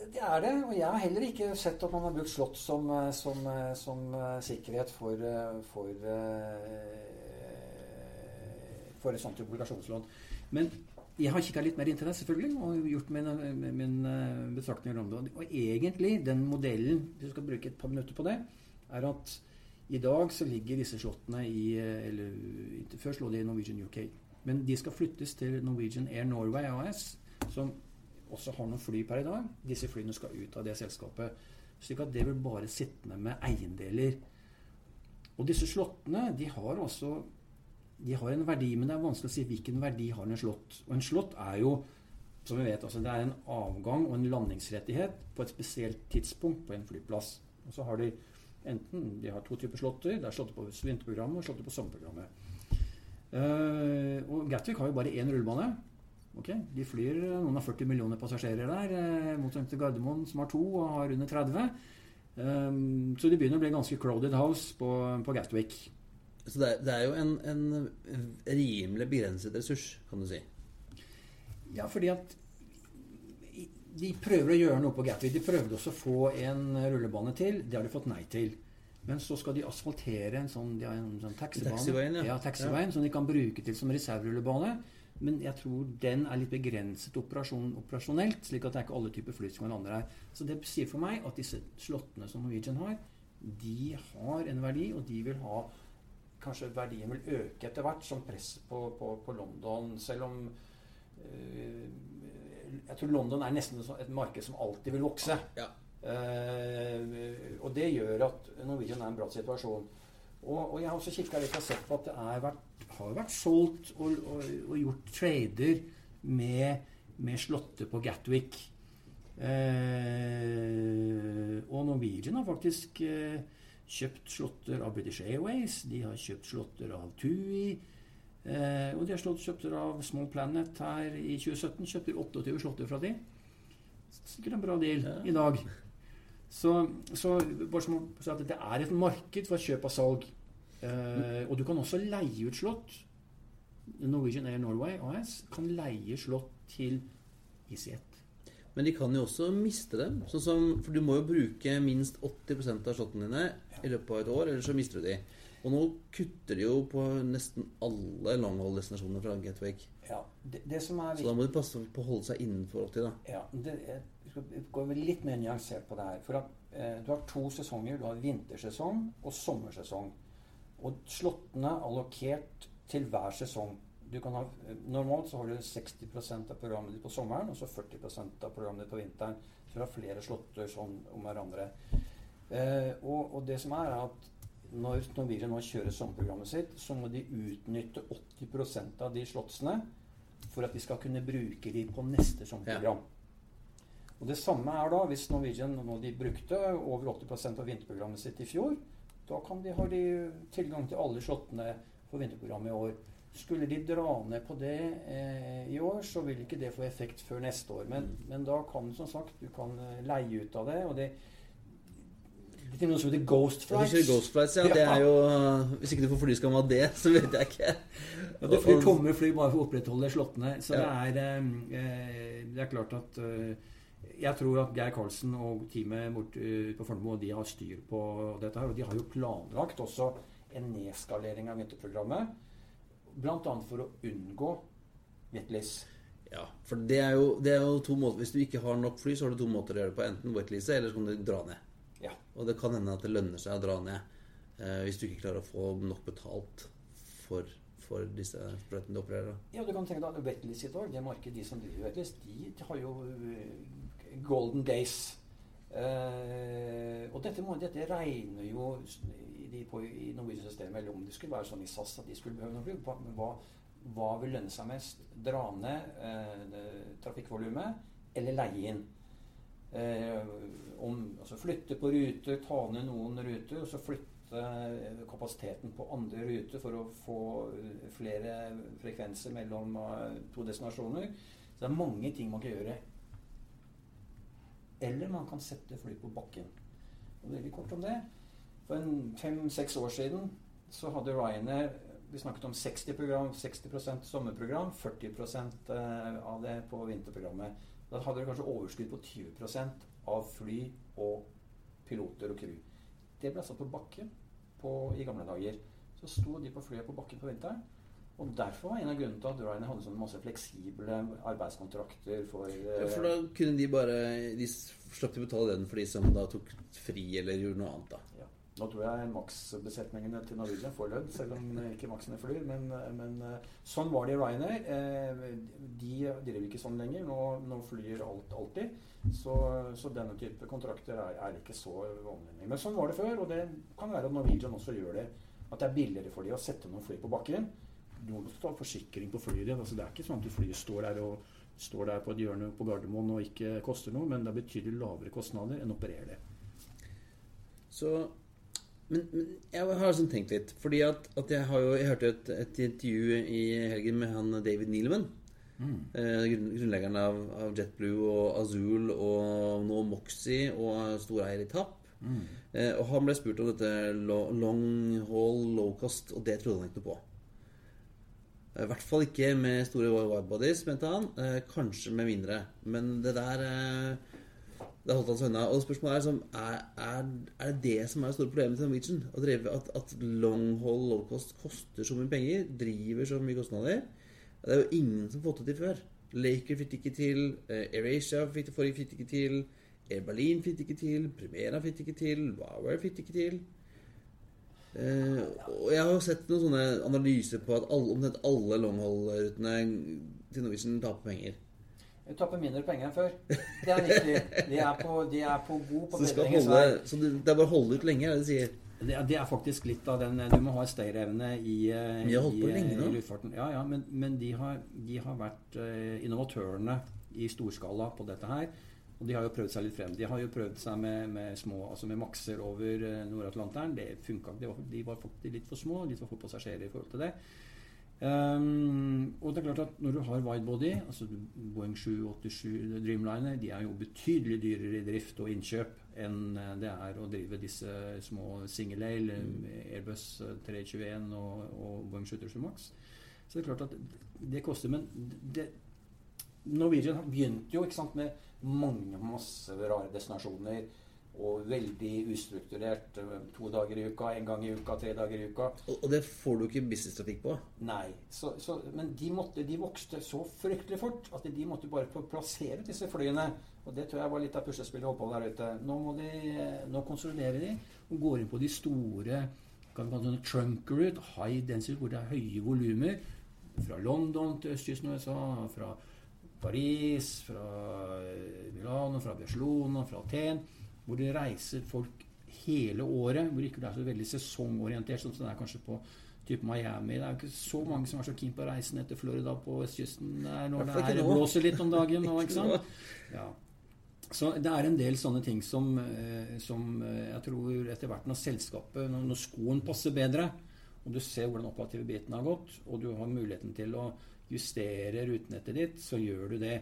Det er det. Og jeg har heller ikke sett at man har brukt slott som, som, som sikkerhet for, for for et sånt obligasjonslån. Men jeg har kikka litt mer inn til selvfølgelig, og gjort min, min eh, betraktninger om det. Og egentlig, den modellen, hvis du skal bruke et par minutter på det, er at I dag så ligger disse slottene i eh, eller Før lå de i Norwegian UK. Men de skal flyttes til Norwegian Air Norway AS, som også har noen fly per i dag. Disse flyene skal ut av det selskapet. Slik at det vil bare sittende med eiendeler. Og disse slottene de har også de har en verdi, men det er vanskelig å si hvilken verdi har en slott. Og en slott er jo som vi vet, altså Det er en avgang og en landingsrettighet på et spesielt tidspunkt på en flyplass. Og så har de enten de har to typer slåtter. Det er slåtter på vinterprogrammet og slåtter på sommerprogrammet. Uh, og Gatwick har jo bare én rullebane. Okay? De flyr noen av 40 millioner passasjerer der, uh, motsatt til Gardermoen, som har to og har under 30. Um, så de begynner å bli ganske crowded house på, på Gatwick. Så det er, det er jo en, en, rimelig begrenset ressurs, kan du si. Ja, fordi at de prøver å gjøre noe på Gatwick. De prøvde også å få en rullebane til. Det har de fått nei til. Men så skal de asfaltere en sånn, de en sånn taxibane. Taxiveien, ja. ja, taxiveien, ja. Som de kan bruke til som reserverullebane. Men jeg tror den er litt begrenset operasjon, operasjonelt, slik at det er ikke alle typer fly som kan lande her. Så det sier for meg at disse slottene som Norwegian har, de har en verdi, og de vil ha Kanskje verdien vil øke etter hvert som press på, på, på London. Selv om øh, Jeg tror London er nesten et marked som alltid vil vokse. Ja. Uh, og det gjør at Norwegian er en bra situasjon. Og, og jeg har også kikka litt og sett på at det vært, har vært solgt og, og, og, gjort trader med, med slottet på Gatwick. Uh, og Norwegian har faktisk uh, kjøpt slåtter av British Airways. De har kjøpt slåtter av TUI. Eh, og de har slått kjøpter av Small Planet her i 2017. Kjøpte 28 slåtter fra de. Sikkert en bra deal ja. i dag. Så, så bare som så at det er et marked for kjøp og salg. Eh, og du kan også leie ut slott. Norwegian Air Norway AS kan leie slott til EasyJet. Men de kan jo også miste dem. Sånn som, for du må jo bruke minst 80% av slottene dine i løpet av et år, eller så mister du de. Og nå kutter de jo på nesten alle longhold-destinasjoner fra Gatwick. Ja, det, det så da må de passe på å holde seg innenfor 80, da. Ja, det, jeg skal gå litt mer nyansert på det her. For at, eh, du har to sesonger. Du har vintersesong og sommersesong. Og slottene allokert til hver sesong. Ha, normalt så har du 60% av programmet ditt på sommeren og så 40% av programmet ditt på vinteren. Så du har flere slåtter sånn om hverandre. Eh, og, og, det som er, er at når Norwegian nå kjører sommerprogrammet sitt, så må de utnytte 80% av de slottsene for at de skal kunne bruke de på neste sommerprogram. Ja. Og Det samme er da hvis Norwegian nå de brukte over 80% av vinterprogrammet sitt i fjor. Da de, har de tilgang til alle slottene for vinterprogrammet i år. Skulle de dra ned på det eh, i år, så vil ikke det få effekt før neste år. Men, men da kan som sagt du kan eh, leie ut av det. og det er noe som heter Ghost Flights. Ja, ghost flights ja. Det er jo, hvis ikke du får flyskam av det, så vet jeg ikke. Ja, du flyr tomme fly bare for å opprettholde slottene. Så ja. det, er, eh, det er klart at eh, Jeg tror at Geir Karlsen og teamet på Fornebu de har styr på dette. her, Og de har jo planlagt også en nedskalering av vinterprogrammet. Bl.a. for å unngå wetlease. Ja, for det er, jo, det er, jo, to måter Hvis du ikke har nok fly, så har du to måter å gjøre det på. Enten wetlease, eller så kan du dra ned. Ja. Og det kan hende at det lønner seg å dra ned eh, hvis du ikke klarer å få nok betalt for, for disse sprøytene du opererer. Ja, du kan tenke deg Wetlease i dag, det markedet de som driver Wetlease, de, har jo uh, golden days. Uh, og dette, må, dette, regner jo de på, i Norwegian-systemet, eller om det skulle være sånn i SAS at de skulle behøve noe fly. Hva, hva vil lønne seg mest? Dra ned eh, trafikkvolumet eller leie inn? Eh, om, altså flytte på ruter, ta ned noen ruter, og så flytte eh, kapasiteten på andre ruter for å få eh, flere frekvenser mellom eh, to destinasjoner. Så det er mange ting man kan gjøre. Eller man kan sette fly på bakken. Og Veldig kort om det. For fem-seks år siden så hadde Ryanair vi snakket om 60 program, 60 sommerprogram, 40 eh, av det på vinterprogrammet. Da hadde de kanskje overskudd på 20% av fly og piloter og crew. Det ble satt på bakken på, i gamle dager. Så sto de på flyet på bakken på vinteren. Og Derfor var en av grunnene til at Ryanair hadde sånn masse fleksible arbeidskontrakter for ja, For da kunne de bare De slapp å betale den for de som da tok fri eller gjorde noe annet, da. Ja. Nå tror jeg maksbesetningene til Norwegian får lønn, selv om ikke maksene flyr. Men, men, sånn var det i Ryanair. De driver ikke sånn lenger. Nå, nå flyr alt alltid. Så, så, denne type kontrakter er, er ikke så vanlig. Men sånn var det før, og det kan være at Norwegian også gjør det. At det er billigere for dem å sette noen fly på bakken. Du må ta forsikring på flyet. ditt. Altså, det er ikke sånn at flyet står der, og, står der på et hjørne på Gardermoen og ikke koster noe, men det er betydelig lavere kostnader enn å operere det. Så men, men, jeg har sånn tenkt litt. fordi at, at jeg, jo, jeg, hørte et, et, intervju i helgen med han David Nealman. Mm. Eh, grunnleggeren av, av, JetBlue og Azul og nå Moxie og storeier i TAP. Mm. Eh, og han ble spurt om dette long haul, low cost, og det trodde han ikke noe på. Eh, I hvert fall ikke med store widebodies, mente han. Eh, kanskje med mindre. Men det der eh, det holdt han seg unna. Og spørsmålet er, er, er, er, det det som er det store problemet til Norwegian? Å drive, at, at long haul low cost koster så mye penger, driver så mye kostnader. Det er jo ingen som fått det til før. Laker fikk det ikke til. Det forrige fikk det ikke til. Air Berlin fikk det ikke til. Primera fikk det ikke til. Wower fikk det ikke til. Uh, og jeg har jo sett noen sånne analyser på at alle, omtrent alle longhold-rutene til Norwegian taper penger. Vi taper mindre penger enn før. Det er riktig. De er på, de er på god på vei. Så det, er bare å holde ut lenge, er det du sier? Det, det, er faktisk litt av den Du må ha stayerevne i, eh, i, lenge, i, luftfarten. Ja, ja, men, men de, har, de, har, vært uh, innovatørene i storskala på dette her. Og de har jo prøvd seg litt frem. De har jo prøvd seg med, med små, altså med makser over uh, Nord-Atlanteren. Det funka ikke. De var, de var litt for små, litt for få passasjerer i forhold til det. Um, og det er klart at Når du har widebody, altså Boeing 787 Dreamliner, de er jo betydelig dyrere i drift og innkjøp enn eh, det er å drive disse små single ale, mm. Airbus 321 og, og Boeing 737 Max. Så det er klart at det koster. Men det, Norwegian begynte jo sant, med mange masse rare destinasjoner og veldig ustrukturert. Eh, to dager i uka, en gang i uka, tre dager i uka. Og, det får du ikke businesstrafikk på? Nei. Så, så, men de, måtte, de, vokste så fryktelig fort at de måtte bare få plassere disse flyene. Og det tror jeg var litt av puslespillet holdt på der ute. Nå, må de, nå konsoliderer de og går inn på de store kan vi kalle det trunk route, high density, hvor det er høye volumer. Fra London til østkysten av USA, fra Paris, fra Milano, fra Barcelona, fra Aten hvor det reiser folk hele året, hvor ikke det er så veldig sesongorientert, sånn som det er kanskje på type Miami. Det er jo ikke så mange som er så keen på å reise ned til Florida på vestkysten når det er, blåser litt om dagen. Nå, ikke sant? Ja. Så det er en del sånne ting som, eh, som eh, jeg tror etter hvert når selskapet, når skoen passer bedre, og du ser hvordan operative biten har gått, og du har muligheten til å justere rutenettet ditt, så gjør du det.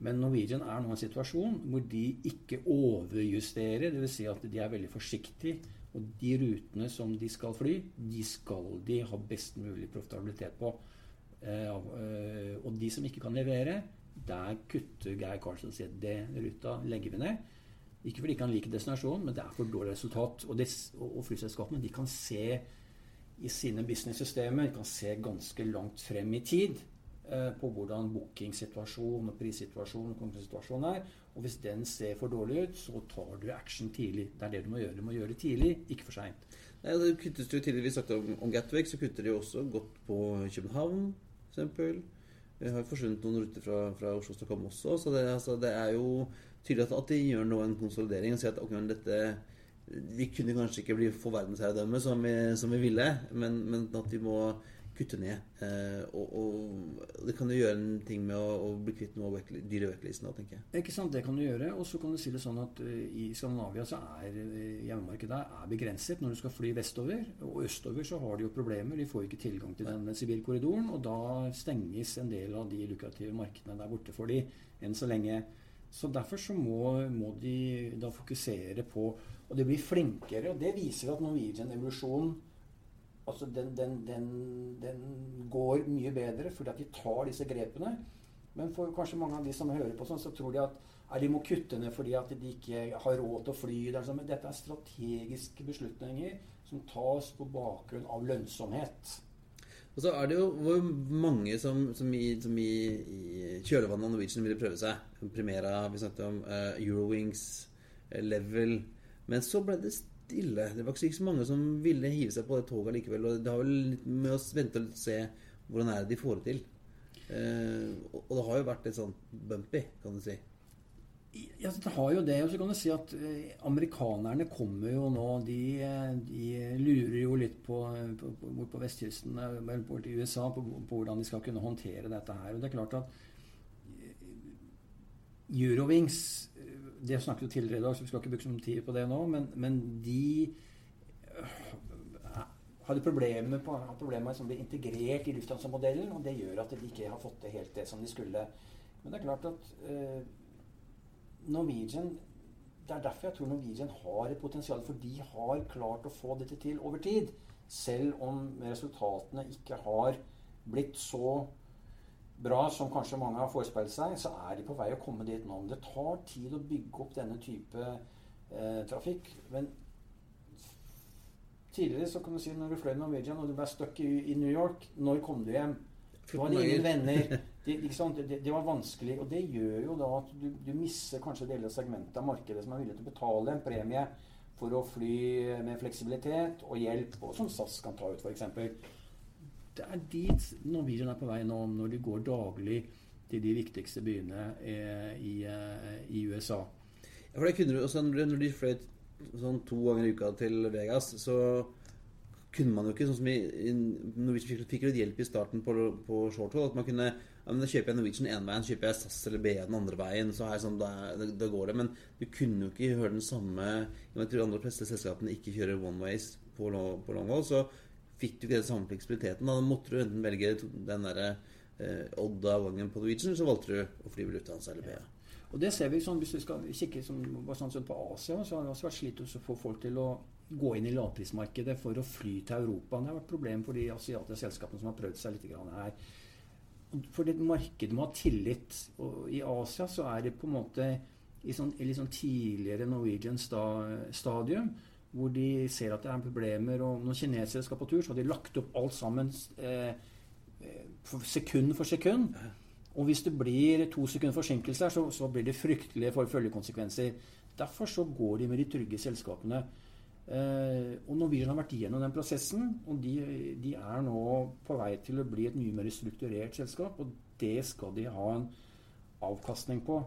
Men Norwegian er nå i en situasjon hvor de ikke overjusterer. Dvs. Si at de er veldig forsiktige. Og de rutene som de skal fly, de skal de ha best mulig profitabilitet på. Eh, eh, og de som ikke kan levere, der kutter Geir Karlsen og sier det ruta legger vi ned. Ikke fordi ikke han liker destinasjonen, men det er for dårlig resultat. Og, og flyselskapene de kan se i sine business-systemer kan se ganske langt frem i tid. Eh, på hvordan bookingsituasjonen og prissituasjonen og er. Og hvis den ser for dårlig ut, så tar du action tidlig. Det er det du må gjøre. Du må gjøre det tidlig, ikke for seint. Det kuttes jo tidligere, Vi snakket om, om Gatwick, så kutter de også godt på København, f.eks. Vi har forsvunnet noen ruter fra, fra Oslo Stockholm også. Så det, altså, det, er jo tydelig at de gjør nå en konsolidering og sier at okay, dette Vi kunne kanskje ikke bli få verdensherredømme som, som, vi ville, men, men at vi må kutte ned. Eh, og, og, det kan jo gjøre en ting med å, å bli kvitt noe av dyre vektlisten da, tenker jeg. Ikke sant, det kan du gjøre. Og så kan du si det sånn at uh, i Skandinavia så er uh, hjemmemarkedet er begrenset når du skal fly vestover. Og østover så har de jo problemer. De får ikke tilgang til den sivilkorridoren. Og da stenges en del av de lukrative markedene der borte for de enn så lenge. Så derfor så må, må de da fokusere på Og de blir flinkere. Og det viser at Norwegian-evolusjonen altså den, den, den, den, går mye bedre fordi at de tar disse grepene. Men for kanskje mange av de som hører på sånn, så tror de at de må kutte ned fordi at de ikke har råd til å fly. Men dette er strategiske beslutninger som tas på bakgrunn av lønnsomhet. Og så er det jo hvor mange som, som, i, som i, i, kjølvannet av Norwegian ville prøve seg. Primera, vi snakket om uh, Eurowings, uh, Level Men så ble det stille. Det var ikke så mange som ville hive seg på det toget likevel. Og det har vel litt med å vente og se hvordan er det de får det til. Eh, og det har jo vært litt sånn bumpy, kan du si. Ja, det har jo det. Og så kan du si at eh, amerikanerne kommer jo nå De, eh, de lurer jo litt på, på, på, på vestkysten, eller bort i USA, på, på, hvordan de skal kunne håndtere dette her. Og det er klart at Eurowings Det snakket vi tidligere i dag, så vi skal ikke bruke så tid på det nå, men, men de hadde problemer, på, problemer å bli integrert i Lufthansa-modellen, og det gjør at de ikke har fått det helt det som de skulle. Men det er klart at eh, Norwegian Det er derfor jeg tror Norwegian har et potensial, for de har klart å få dette til over tid. Selv om resultatene ikke har blitt så bra som kanskje mange har forespeilet seg, så er de på vei å komme dit nå. Men det tar tid å bygge opp denne type eh, trafikk. Men Tidligere så kan du si når du fløy Norwegian og du ble stuck i, i, New York Når kom du hjem? Du hadde ingen venner. Det, det, det, var vanskelig. Og det gjør jo da at du, du mister kanskje deler av segmentet av markedet som er villig til å betale en premie for å fly med fleksibilitet og hjelp, og som SAS kan ta ut, f.eks. Det er dit Norwegian er på vei nå, når de går daglig til de viktigste byene eh, i, eh, i, USA. Ja, for det kunne du også når de fløy sånn to ganger i uka til Vegas, så kunne man jo ikke, sånn som i, i Norwegian fikk jo hjelp i starten på, på shorthold. At man kunne ja, men da kjøper jeg Norwegian én veien, kjøper jeg SAS eller BA den andre veien. så her sånn, da, da, går det. Men du kunne jo ikke høre den samme Jeg tror andre fleste selskapene ikke kjører one ways på, på long haul. Så fikk du ikke den samme fleksibiliteten. Da måtte du enten velge den derre eh, Odda-gangen på Norwegian, så valgte du å fly med Lufthansa eller BA. Ja. Og det ser vi sånn, Hvis du skal kikke som, sånn, sånn på Asia, så har det også vært slitt å få folk til å gå inn i lavprismarkedet for å fly til Europa. Det har vært et problem for de asiatiske selskapene som har prøvd seg litt her. For det markedet må ha tillit. Og I Asia så er det på en måte i sånn, litt sånn tidligere Norwegian stadium hvor de ser at det er problemer. Og når kinesere skal på tur, så har de lagt opp alt sammen eh, sekund for sekund. Og hvis det blir to sekunder forsinkelse her, så, så blir det fryktelige følgekonsekvenser. Derfor så går de med de trygge selskapene. Eh, og Norwegian har vært igjennom den prosessen, og de, de, er nå på vei til å bli et mye mer strukturert selskap. Og det skal de ha en avkastning på.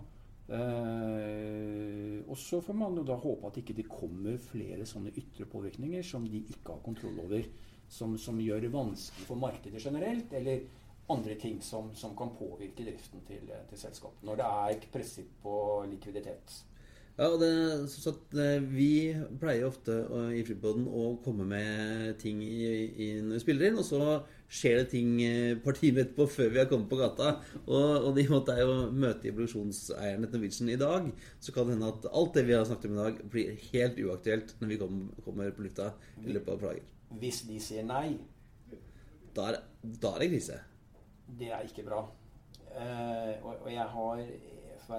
Eh, og så får man jo da håpe at ikke det kommer flere sånne ytre påvirkninger som de ikke har kontroll over. Som, som gjør det vanskelig for markedet generelt, eller andre ting som, som kan påvirke driften til, til selskapet. Når det er presset på likviditet. Ja, det, så, Vi pleier ofte i Fripoden å komme med ting når vi spiller inn, og så skjer det ting et eh, par timer etterpå før vi har kommet på gata. Og, og de måtte jo møte i produksjonseieren til Norwegian i dag, så kan det hende at alt det vi har snakket om i dag, blir helt uaktuelt når vi kommer, kommer på lufta i løpet av plager. Hvis de sier nei Da er, da er det krise det er ikke bra. Uh, og, og, jeg har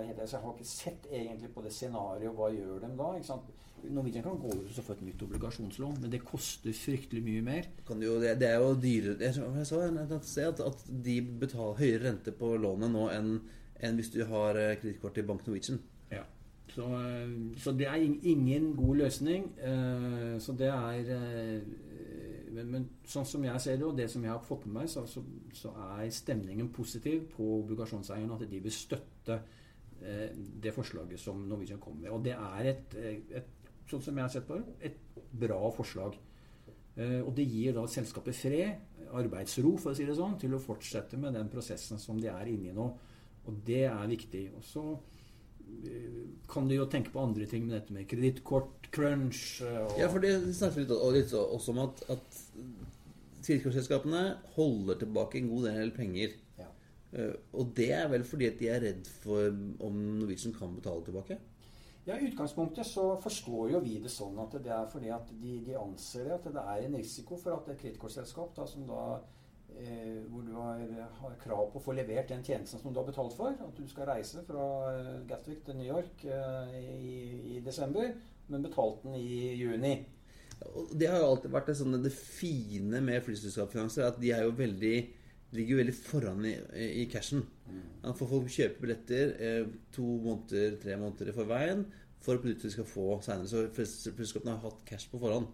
jeg har ikke sett egentlig på det scenarioet. Hva gjør de da? ikke sant? Norwegian kan gå ut og få et nytt obligasjonslån, men det koster fryktelig mye mer. Jo, det, det, er jo dyrere Jeg så at, at de betaler høyere rente på lånet nå enn, enn hvis du har eh, kredittkort i Bank Norwegian. Ja. Så, eh, så, det er ingen god løsning. Så det er men, men, sånn som jeg ser det, og det som jeg har fått med meg, så, så, så er stemningen positiv på obligasjonseierne. At de vil støtte eh, det forslaget som Norwegian kom med. Og det er et, et, sånn som jeg har sett på et bra forslag. Eh, og det gir da selskapet fred, arbeidsro, for å si det sånn, til å fortsette med den prosessen som de er inne i nå. Og det er viktig. Og så eh, kan du jo tenke på andre ting med dette med kredittkort, crunch og Ja, for det snakker vi litt også om at, at Kredittkortselskapene holder tilbake en god del penger. Uh, og det er vel fordi at de er redd for om Norwegian kan betale tilbake? Ja, I utgangspunktet så forstår jo vi det sånn at det er fordi at de, de anser at det er en risiko for at et kredittkortselskap som da eh, hvor du har, har, krav på å få levert den tjenesten som du har betalt for, at du skal reise fra eh, Gatwick til New York eh, i, i, desember, men betalt den i juni. Det har jo alltid vært det, sånn, det fine med flyselskapsfinanser, at de er jo veldig ligger jo veldig foran i, i cashen. Han For folk kjøper billetter eh, to måneder, tre måneder i forveien for produkter de skal få seinere. Så flyselskapene har hatt cash på forhånd.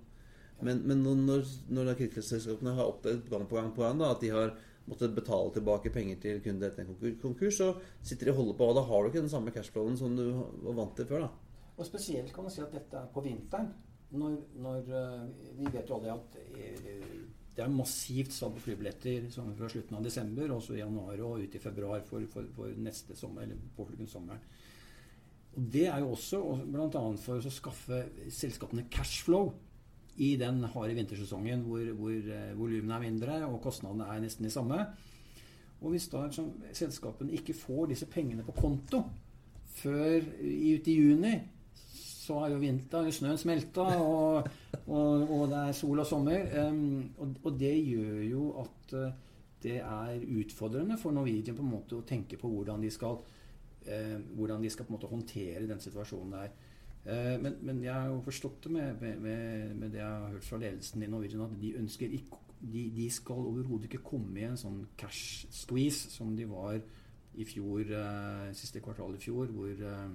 Men, men når, når kredittselskapene har opplevd gang på gang på gang da, at de har måttet betale tilbake penger til kunder etter en konkurs, så sitter de og holder på. Og da har du ikke den samme cashflowen som du var vant til før. da. Og spesielt kan man si at dette er på vinteren. Når, når eh, Vi vet jo alle at eh, det er massivt salg på flybilletter sånn fra slutten av desember, også i januar og ut i februar for, for, for neste sommer, eller sommeren. Og Det er jo også bl.a. for å skaffe selskapene cashflow i den harde vintersesongen hvor, hvor eh, volumene er mindre og kostnadene er nesten de samme. Og hvis da liksom, selskapene ikke får disse pengene på konto før ut i juni, så har jo vinter, snøen smelta, og, og, og, det er sol og sommer. Um, og, og, det gjør jo at uh, det er utfordrende for Norwegian på en måte å tenke på hvordan de skal, uh, hvordan de skal på en måte håndtere den situasjonen der. Uh, men, men, jeg har jo forstått det med, med, med, det jeg har hørt fra ledelsen i Norwegian, at de ønsker ikke de, de skal overhodet ikke komme i en sånn cash squeeze som de var i fjor, uh, siste kvartal i fjor, hvor, eh,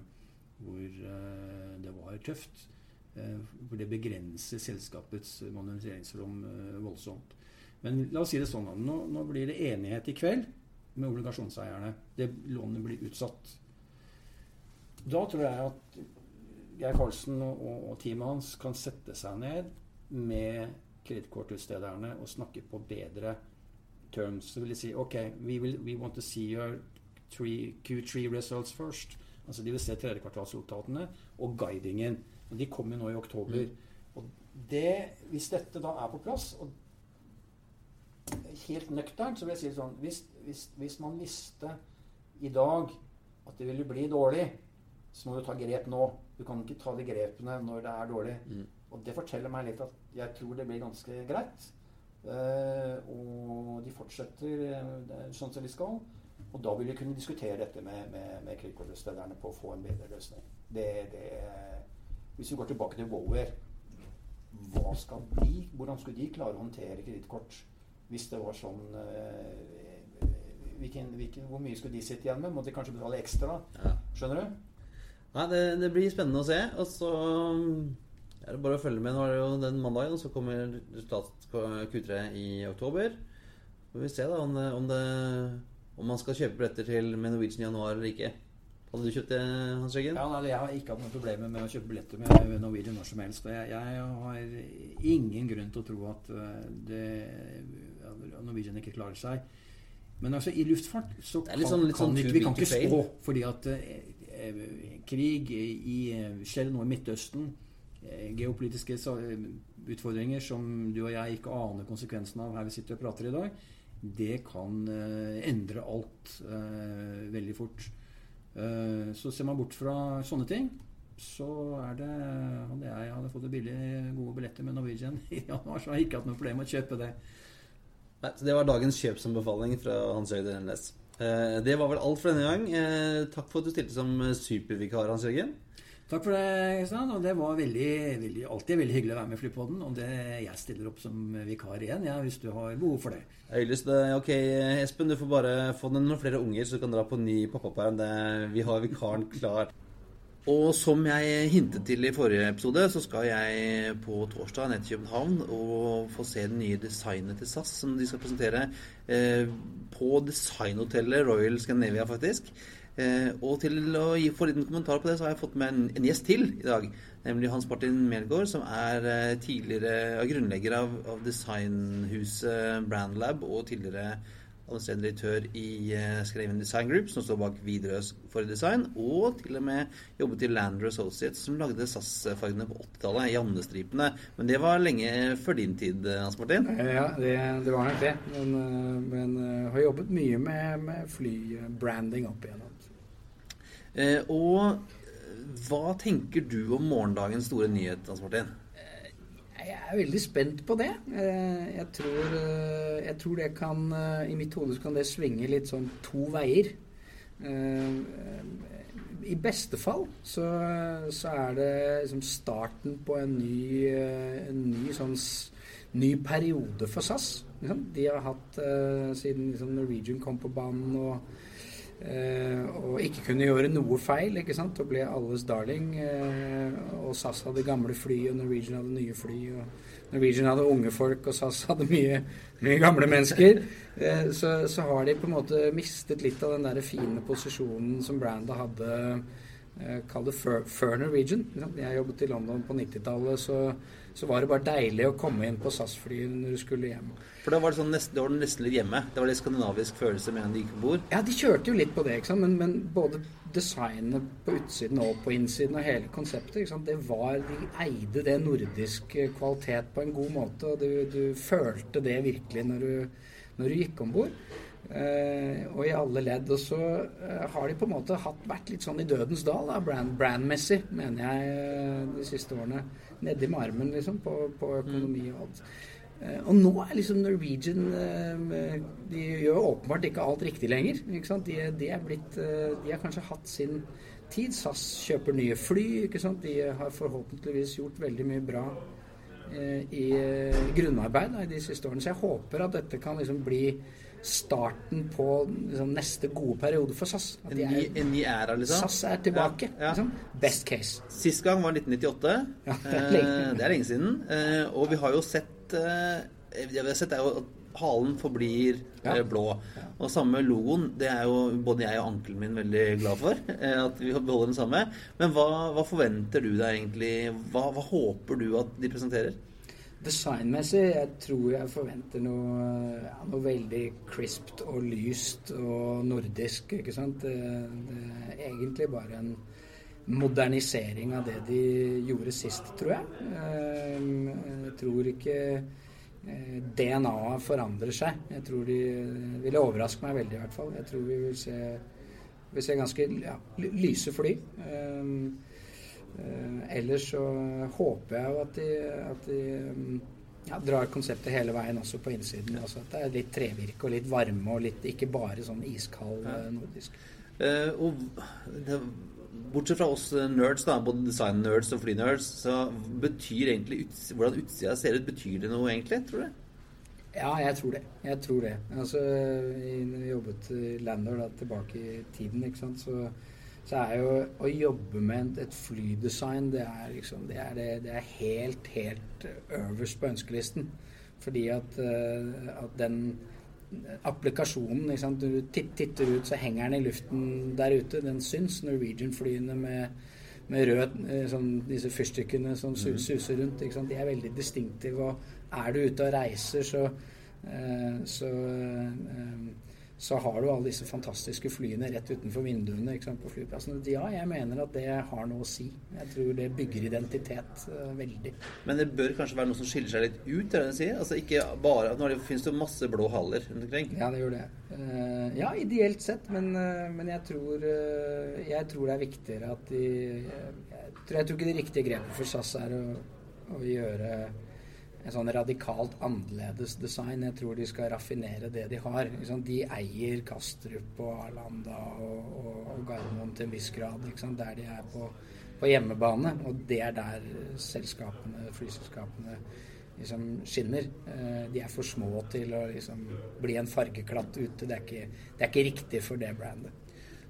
hvor eh, det var tøft. Eh, hvor det begrenser selskapets moderniseringsrom eh, voldsomt. Men la oss si det sånn nå, nå blir det enighet i kveld med obligasjonseierne. Det lånet blir utsatt. Da tror jeg at Geir Karlsen og, og, teamet hans kan sette seg ned med kredittkortutstederne og snakke på bedre terms. Så vil de si OK, we, will, we want to see your three, Q3 results first. Altså De vil se tredjekvartalsresultatene og guidingen. Og De kommer nå i oktober. Mm. Og det, Hvis dette da er på plass og Helt nøkternt så vil jeg si det sånn hvis, hvis, hvis man visste i dag at det ville bli dårlig, så må du ta grep nå. Du kan ikke ta de grepene når det er dårlig. Mm. Og det forteller meg litt at jeg tror det blir ganske greit. Uh, og de fortsetter uh, sånn som de skal. Og da vil vi kunne diskutere dette med, med, med kredittkortutstederne på å få en bedre løsning. Det, det, hvis vi går tilbake til Wower hva skal de, Hvordan skulle de klare å håndtere kredittkort hvis det var sånn øh, hvilken, hvilken, Hvor mye skulle de sitte igjen med? Måtte de kanskje betale ekstra? Ja. Skjønner du? Nei, det, det, blir spennende å se. Og så er det bare å følge med. Nå er det jo den mandagen, og så kommer resultatet på Q3 i oktober. Så får vi se da om, det, om, det, om man skal kjøpe billetter til med Norwegian i januar eller ikke. Hadde du kjøpt det, Hans Jørgen? Ja, nei, Jeg har ikke hatt noen problemer med å kjøpe billetter med Norwegian når som helst. Og jeg, jeg, har ingen grunn til å tro at eh, det, Norwegian ikke klarer seg. Men altså, i luftfart så kan, sånn, kan sånn vi kan ikke spå. Fordi at eh, krig, i, eh, skjer noe i Midtøsten, eh, geopolitiske utfordringer som du og jeg ikke aner konsekvensen av her vi sitter og prater i dag, det kan endre alt veldig fort. så ser man bort fra sånne ting, så er det Hadde jeg hadde fått billige, gode billetter med Norwegian i januar, så har jeg ikke hatt noe problem med å kjøpe det. Nei, så Det var dagens kjøpsanbefaling fra Hans Jørgen Rennes. Eh, det var vel alt for denne gang. Eh, takk for at du stilte som supervikar, Hans Jørgen. Takk for det, Kristian. Og det var veldig, veldig, alltid veldig hyggelig å være med i Flypodden. Og det, jeg stiller opp som vikar igjen, ja, hvis du har behov for det. Jeg lyst det. Ok, Espen, du får bare få noen flere unger, så du kan dra på ny pappaperm. Vi har vikaren klar. Og som jeg hintet til i forrige episode, så skal jeg på torsdag ned til København og få se det nye designet til SAS som de skal presentere eh, på designhotellet Royal Scandinavia, faktisk. Eh, og til å gi en liten kommentar på det, så har jeg fått med en, en gjest til i dag. Nemlig Hans Martin Melgaard, som er eh, tidligere grunnlegger av, av designhuset Brandlab og tidligere administrerende direktør i uh, Scandinavian Design Group, som står bak Widerøes for design, og til og med jobbet i Lander Associates, som lagde SAS-fargene på 80-tallet, Jannestripene. Men det var lenge før din tid, Hans Martin? Ja, det, det var nok det. Men, eh, men har jobbet mye med, med flybranding opp igjennom. Uh, og hva tenker du om morgendagens store nyhet, Hans Martin? Jeg er veldig spent på det. Eh, jeg tror, eh, jeg tror det kan eh, I mitt hode kan det svinge litt sånn to veier. I beste fall så, så er det liksom starten på en ny, en ny, sånn, ny periode for SAS. De har hatt siden liksom Norwegian kom på banen og, og ikke kunne gjøre noe feil, ikke sant, og ble alles darling. og SAS hadde gamle fly, og Norwegian hadde nye fly. og Norwegian hadde unge folk, og SAS hadde mye, mye gamle mennesker. så, så, har de på en måte mistet litt av den der fine posisjonen som brandet hadde. Kall det før, Norwegian. Jeg jobbet i London på 90-tallet, så, så var det bare deilig å komme inn på SAS-flyet når du skulle hjem. For da var det, sånn nesten, var nesten litt hjemme? Det var litt skandinavisk følelse med en de gikk om bord? Ja, de kjørte jo litt på det, ikke sant? Men, men både designet på utsiden og på innsiden og hele konseptet, ikke sant? det var De eide det nordiske kvalitet på en god måte, og du, du følte det virkelig når du, når du gikk om bord. Eh, og i alle ledd. Og så eh, har de på en måte hatt, vært litt sånn i dødens dal, da, brand, brandmessig, mener jeg, eh, de siste årene. Nedi med armen, liksom, på, på økonomi og alt. Og nå er liksom Norwegian De gjør åpenbart ikke alt riktig lenger. De, de, er blitt, de har kanskje hatt sin tid. SAS kjøper nye fly. De har forhåpentligvis gjort veldig mye bra i grunnarbeid da, i de siste årene. Så jeg håper at dette kan liksom bli starten på liksom, neste gode periode for SAS. En ny, en, ny, æra, liksom? SAS er tilbake. Ja, ja. Liksom. Best case. Sist gang var 1998. Ja, det, er lenge. det er lenge siden. Og vi har jo sett Eh, vi har sett jo at halen forblir. Eh, blå. Og samme logoen, det er jo både jeg og ankelen min veldig glad for. Eh, at vi beholder den samme. Men hva, hva forventer du deg egentlig? Hva, hva, håper du at de presenterer? Designmessig jeg tror jeg forventer noe, ja, noe veldig crispt og lyst og nordisk. ikke sant? Det, det er egentlig bare en modernisering av det de gjorde sist, tror jeg. Ehm, jeg tror ikke eh, DNA-et forandrer seg. Jeg tror de ville overraske meg veldig, i hvert fall. Jeg tror vi vil se, vil se ganske ja, lyse fly. Eh, ellers så håper jeg jo at de, at de ja, drar konseptet hele veien også på innsiden. Altså at det er litt trevirke og litt varme og litt ikke bare sånn iskald ja. nordisk. Uh, og Bortsett fra oss nerds, da, både design-nerds og fly-nerds, så betyr egentlig uts hvordan utsida ser ut, betyr det noe egentlig, tror du? Ja, jeg tror det. Jeg tror det. Altså, når vi jobbet i Landor da, tilbake i tiden, ikke sant, så, så er jo å jobbe med et flydesign det er, liksom, det er, det, det er helt, helt øverst på ønskelisten. Fordi at, uh, at den applikasjonen. Sant? Du titter ut, så henger den i luften der ute. Den syns. Norwegian-flyene med, med rød eh, sånn, Disse fyrstikkene som mhm. suser rundt. Sant? De er veldig distinktive. Og er du ute og reiser, så, eh, så eh, så har du alle disse fantastiske flyene rett utenfor vinduene sant, på flyplassen. Ja, jeg mener at det har noe å si. Jeg tror det bygger identitet uh, veldig. Men det bør kanskje være noe som skiller seg litt ut? Er det du sier? Altså ikke bare, Nå det, finnes det jo masse blå haller rundt omkring. Ja, det gjør det. Uh, ja, ideelt sett, men, uh, men jeg, tror, jeg, tror, det er viktigere at de jeg tror, jeg tror ikke det riktige grepet for SAS er å, å gjøre en sånn radikalt annerledes design. Jeg tror de skal raffinere det de har. De eier Kastrup og Arlanda og, og, Gardermoen til en viss grad. Der de er på, på, hjemmebane. Og det er der selskapene, flyselskapene liksom skinner. Eh, de er for små til å liksom bli en fargeklatt ute. Det er ikke, det er ikke riktig for det brandet.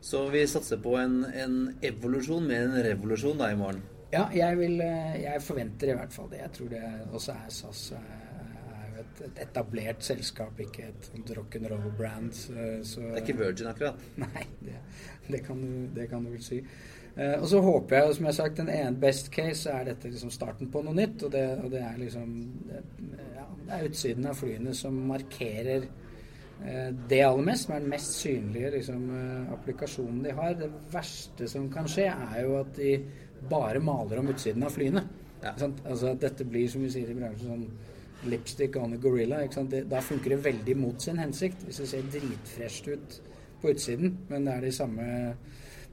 Så vi satser på en, en evolusjon med en revolusjon da i morgen? Ja, jeg, vil, eh, jeg forventer i hvert fall det. Jeg tror det også er SAS er jo et, et etablert selskap, ikke et rock'n'roll-brand. Det er ikke Virgin, akkurat? Nei, det, det, kan, du, det kan, du, vel si. Eh, og så håper jeg, som jeg har sagt, den ene best case er dette liksom starten på noe nytt. Og det, og det er liksom ja, det er utsiden av flyene som markerer eh, det aller mest, som er den mest synlige liksom, eh, applikasjonen de har. Det verste som kan skje, er jo at de bare maler om utsiden av flyene. Ja. Altså dette blir, som vi sier i bransjen, sånn lipstick on a gorilla. Det, da funker det veldig mot sin hensikt. Hvis det ser dritfresht ut på utsiden, men det er de samme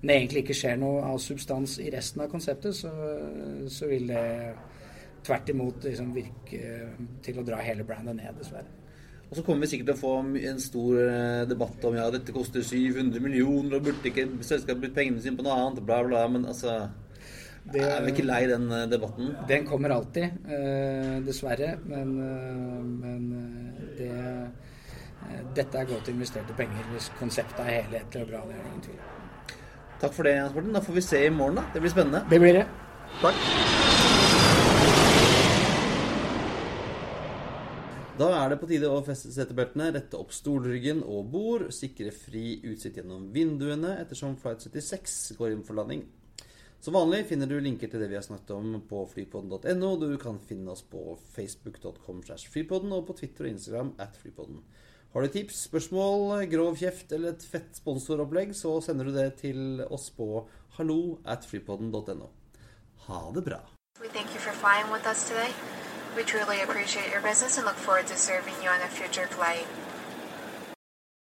Når det egentlig ikke skjer noe av substans i resten av konseptet, så, så vil det tvert imot liksom virke til å dra hele brandet ned, dessverre. Og så kommer vi sikkert til å få en stor eh, debatt om ja, dette koster 700 millioner, og burde ikke selskapet brukt pengene sine på noe annet, bla, bla. Men altså det, er vi ikke lei den eh, debatten? Den kommer alltid, eh, dessverre. Men, eh, men det, dette er godt investerte penger hvis konseptet er helhetlig og bra. Det er ingen tvil. Takk for det, Jens Morten. Da får vi se i morgen, da. Det blir spennende. Det blir det. Takk. Da er det på tide å feste setebeltene, rette opp stolryggen og bord, sikre fri utsikt gjennom vinduene ettersom Flight 76 går inn for landing. Som vanlig finner du linker til det vi har snakket om på flypodden.no. Du kan finne oss på facebook.com slash flypodden og på Twitter og Instagram at flypodden. Har du tips, spørsmål, grov kjeft eller et fett sponsoropplegg, så sender du det til oss på hallo at flypodden.no. Ha det bra. We thank you for flying with us today. We truly appreciate your business and look forward to serving you on a future flight.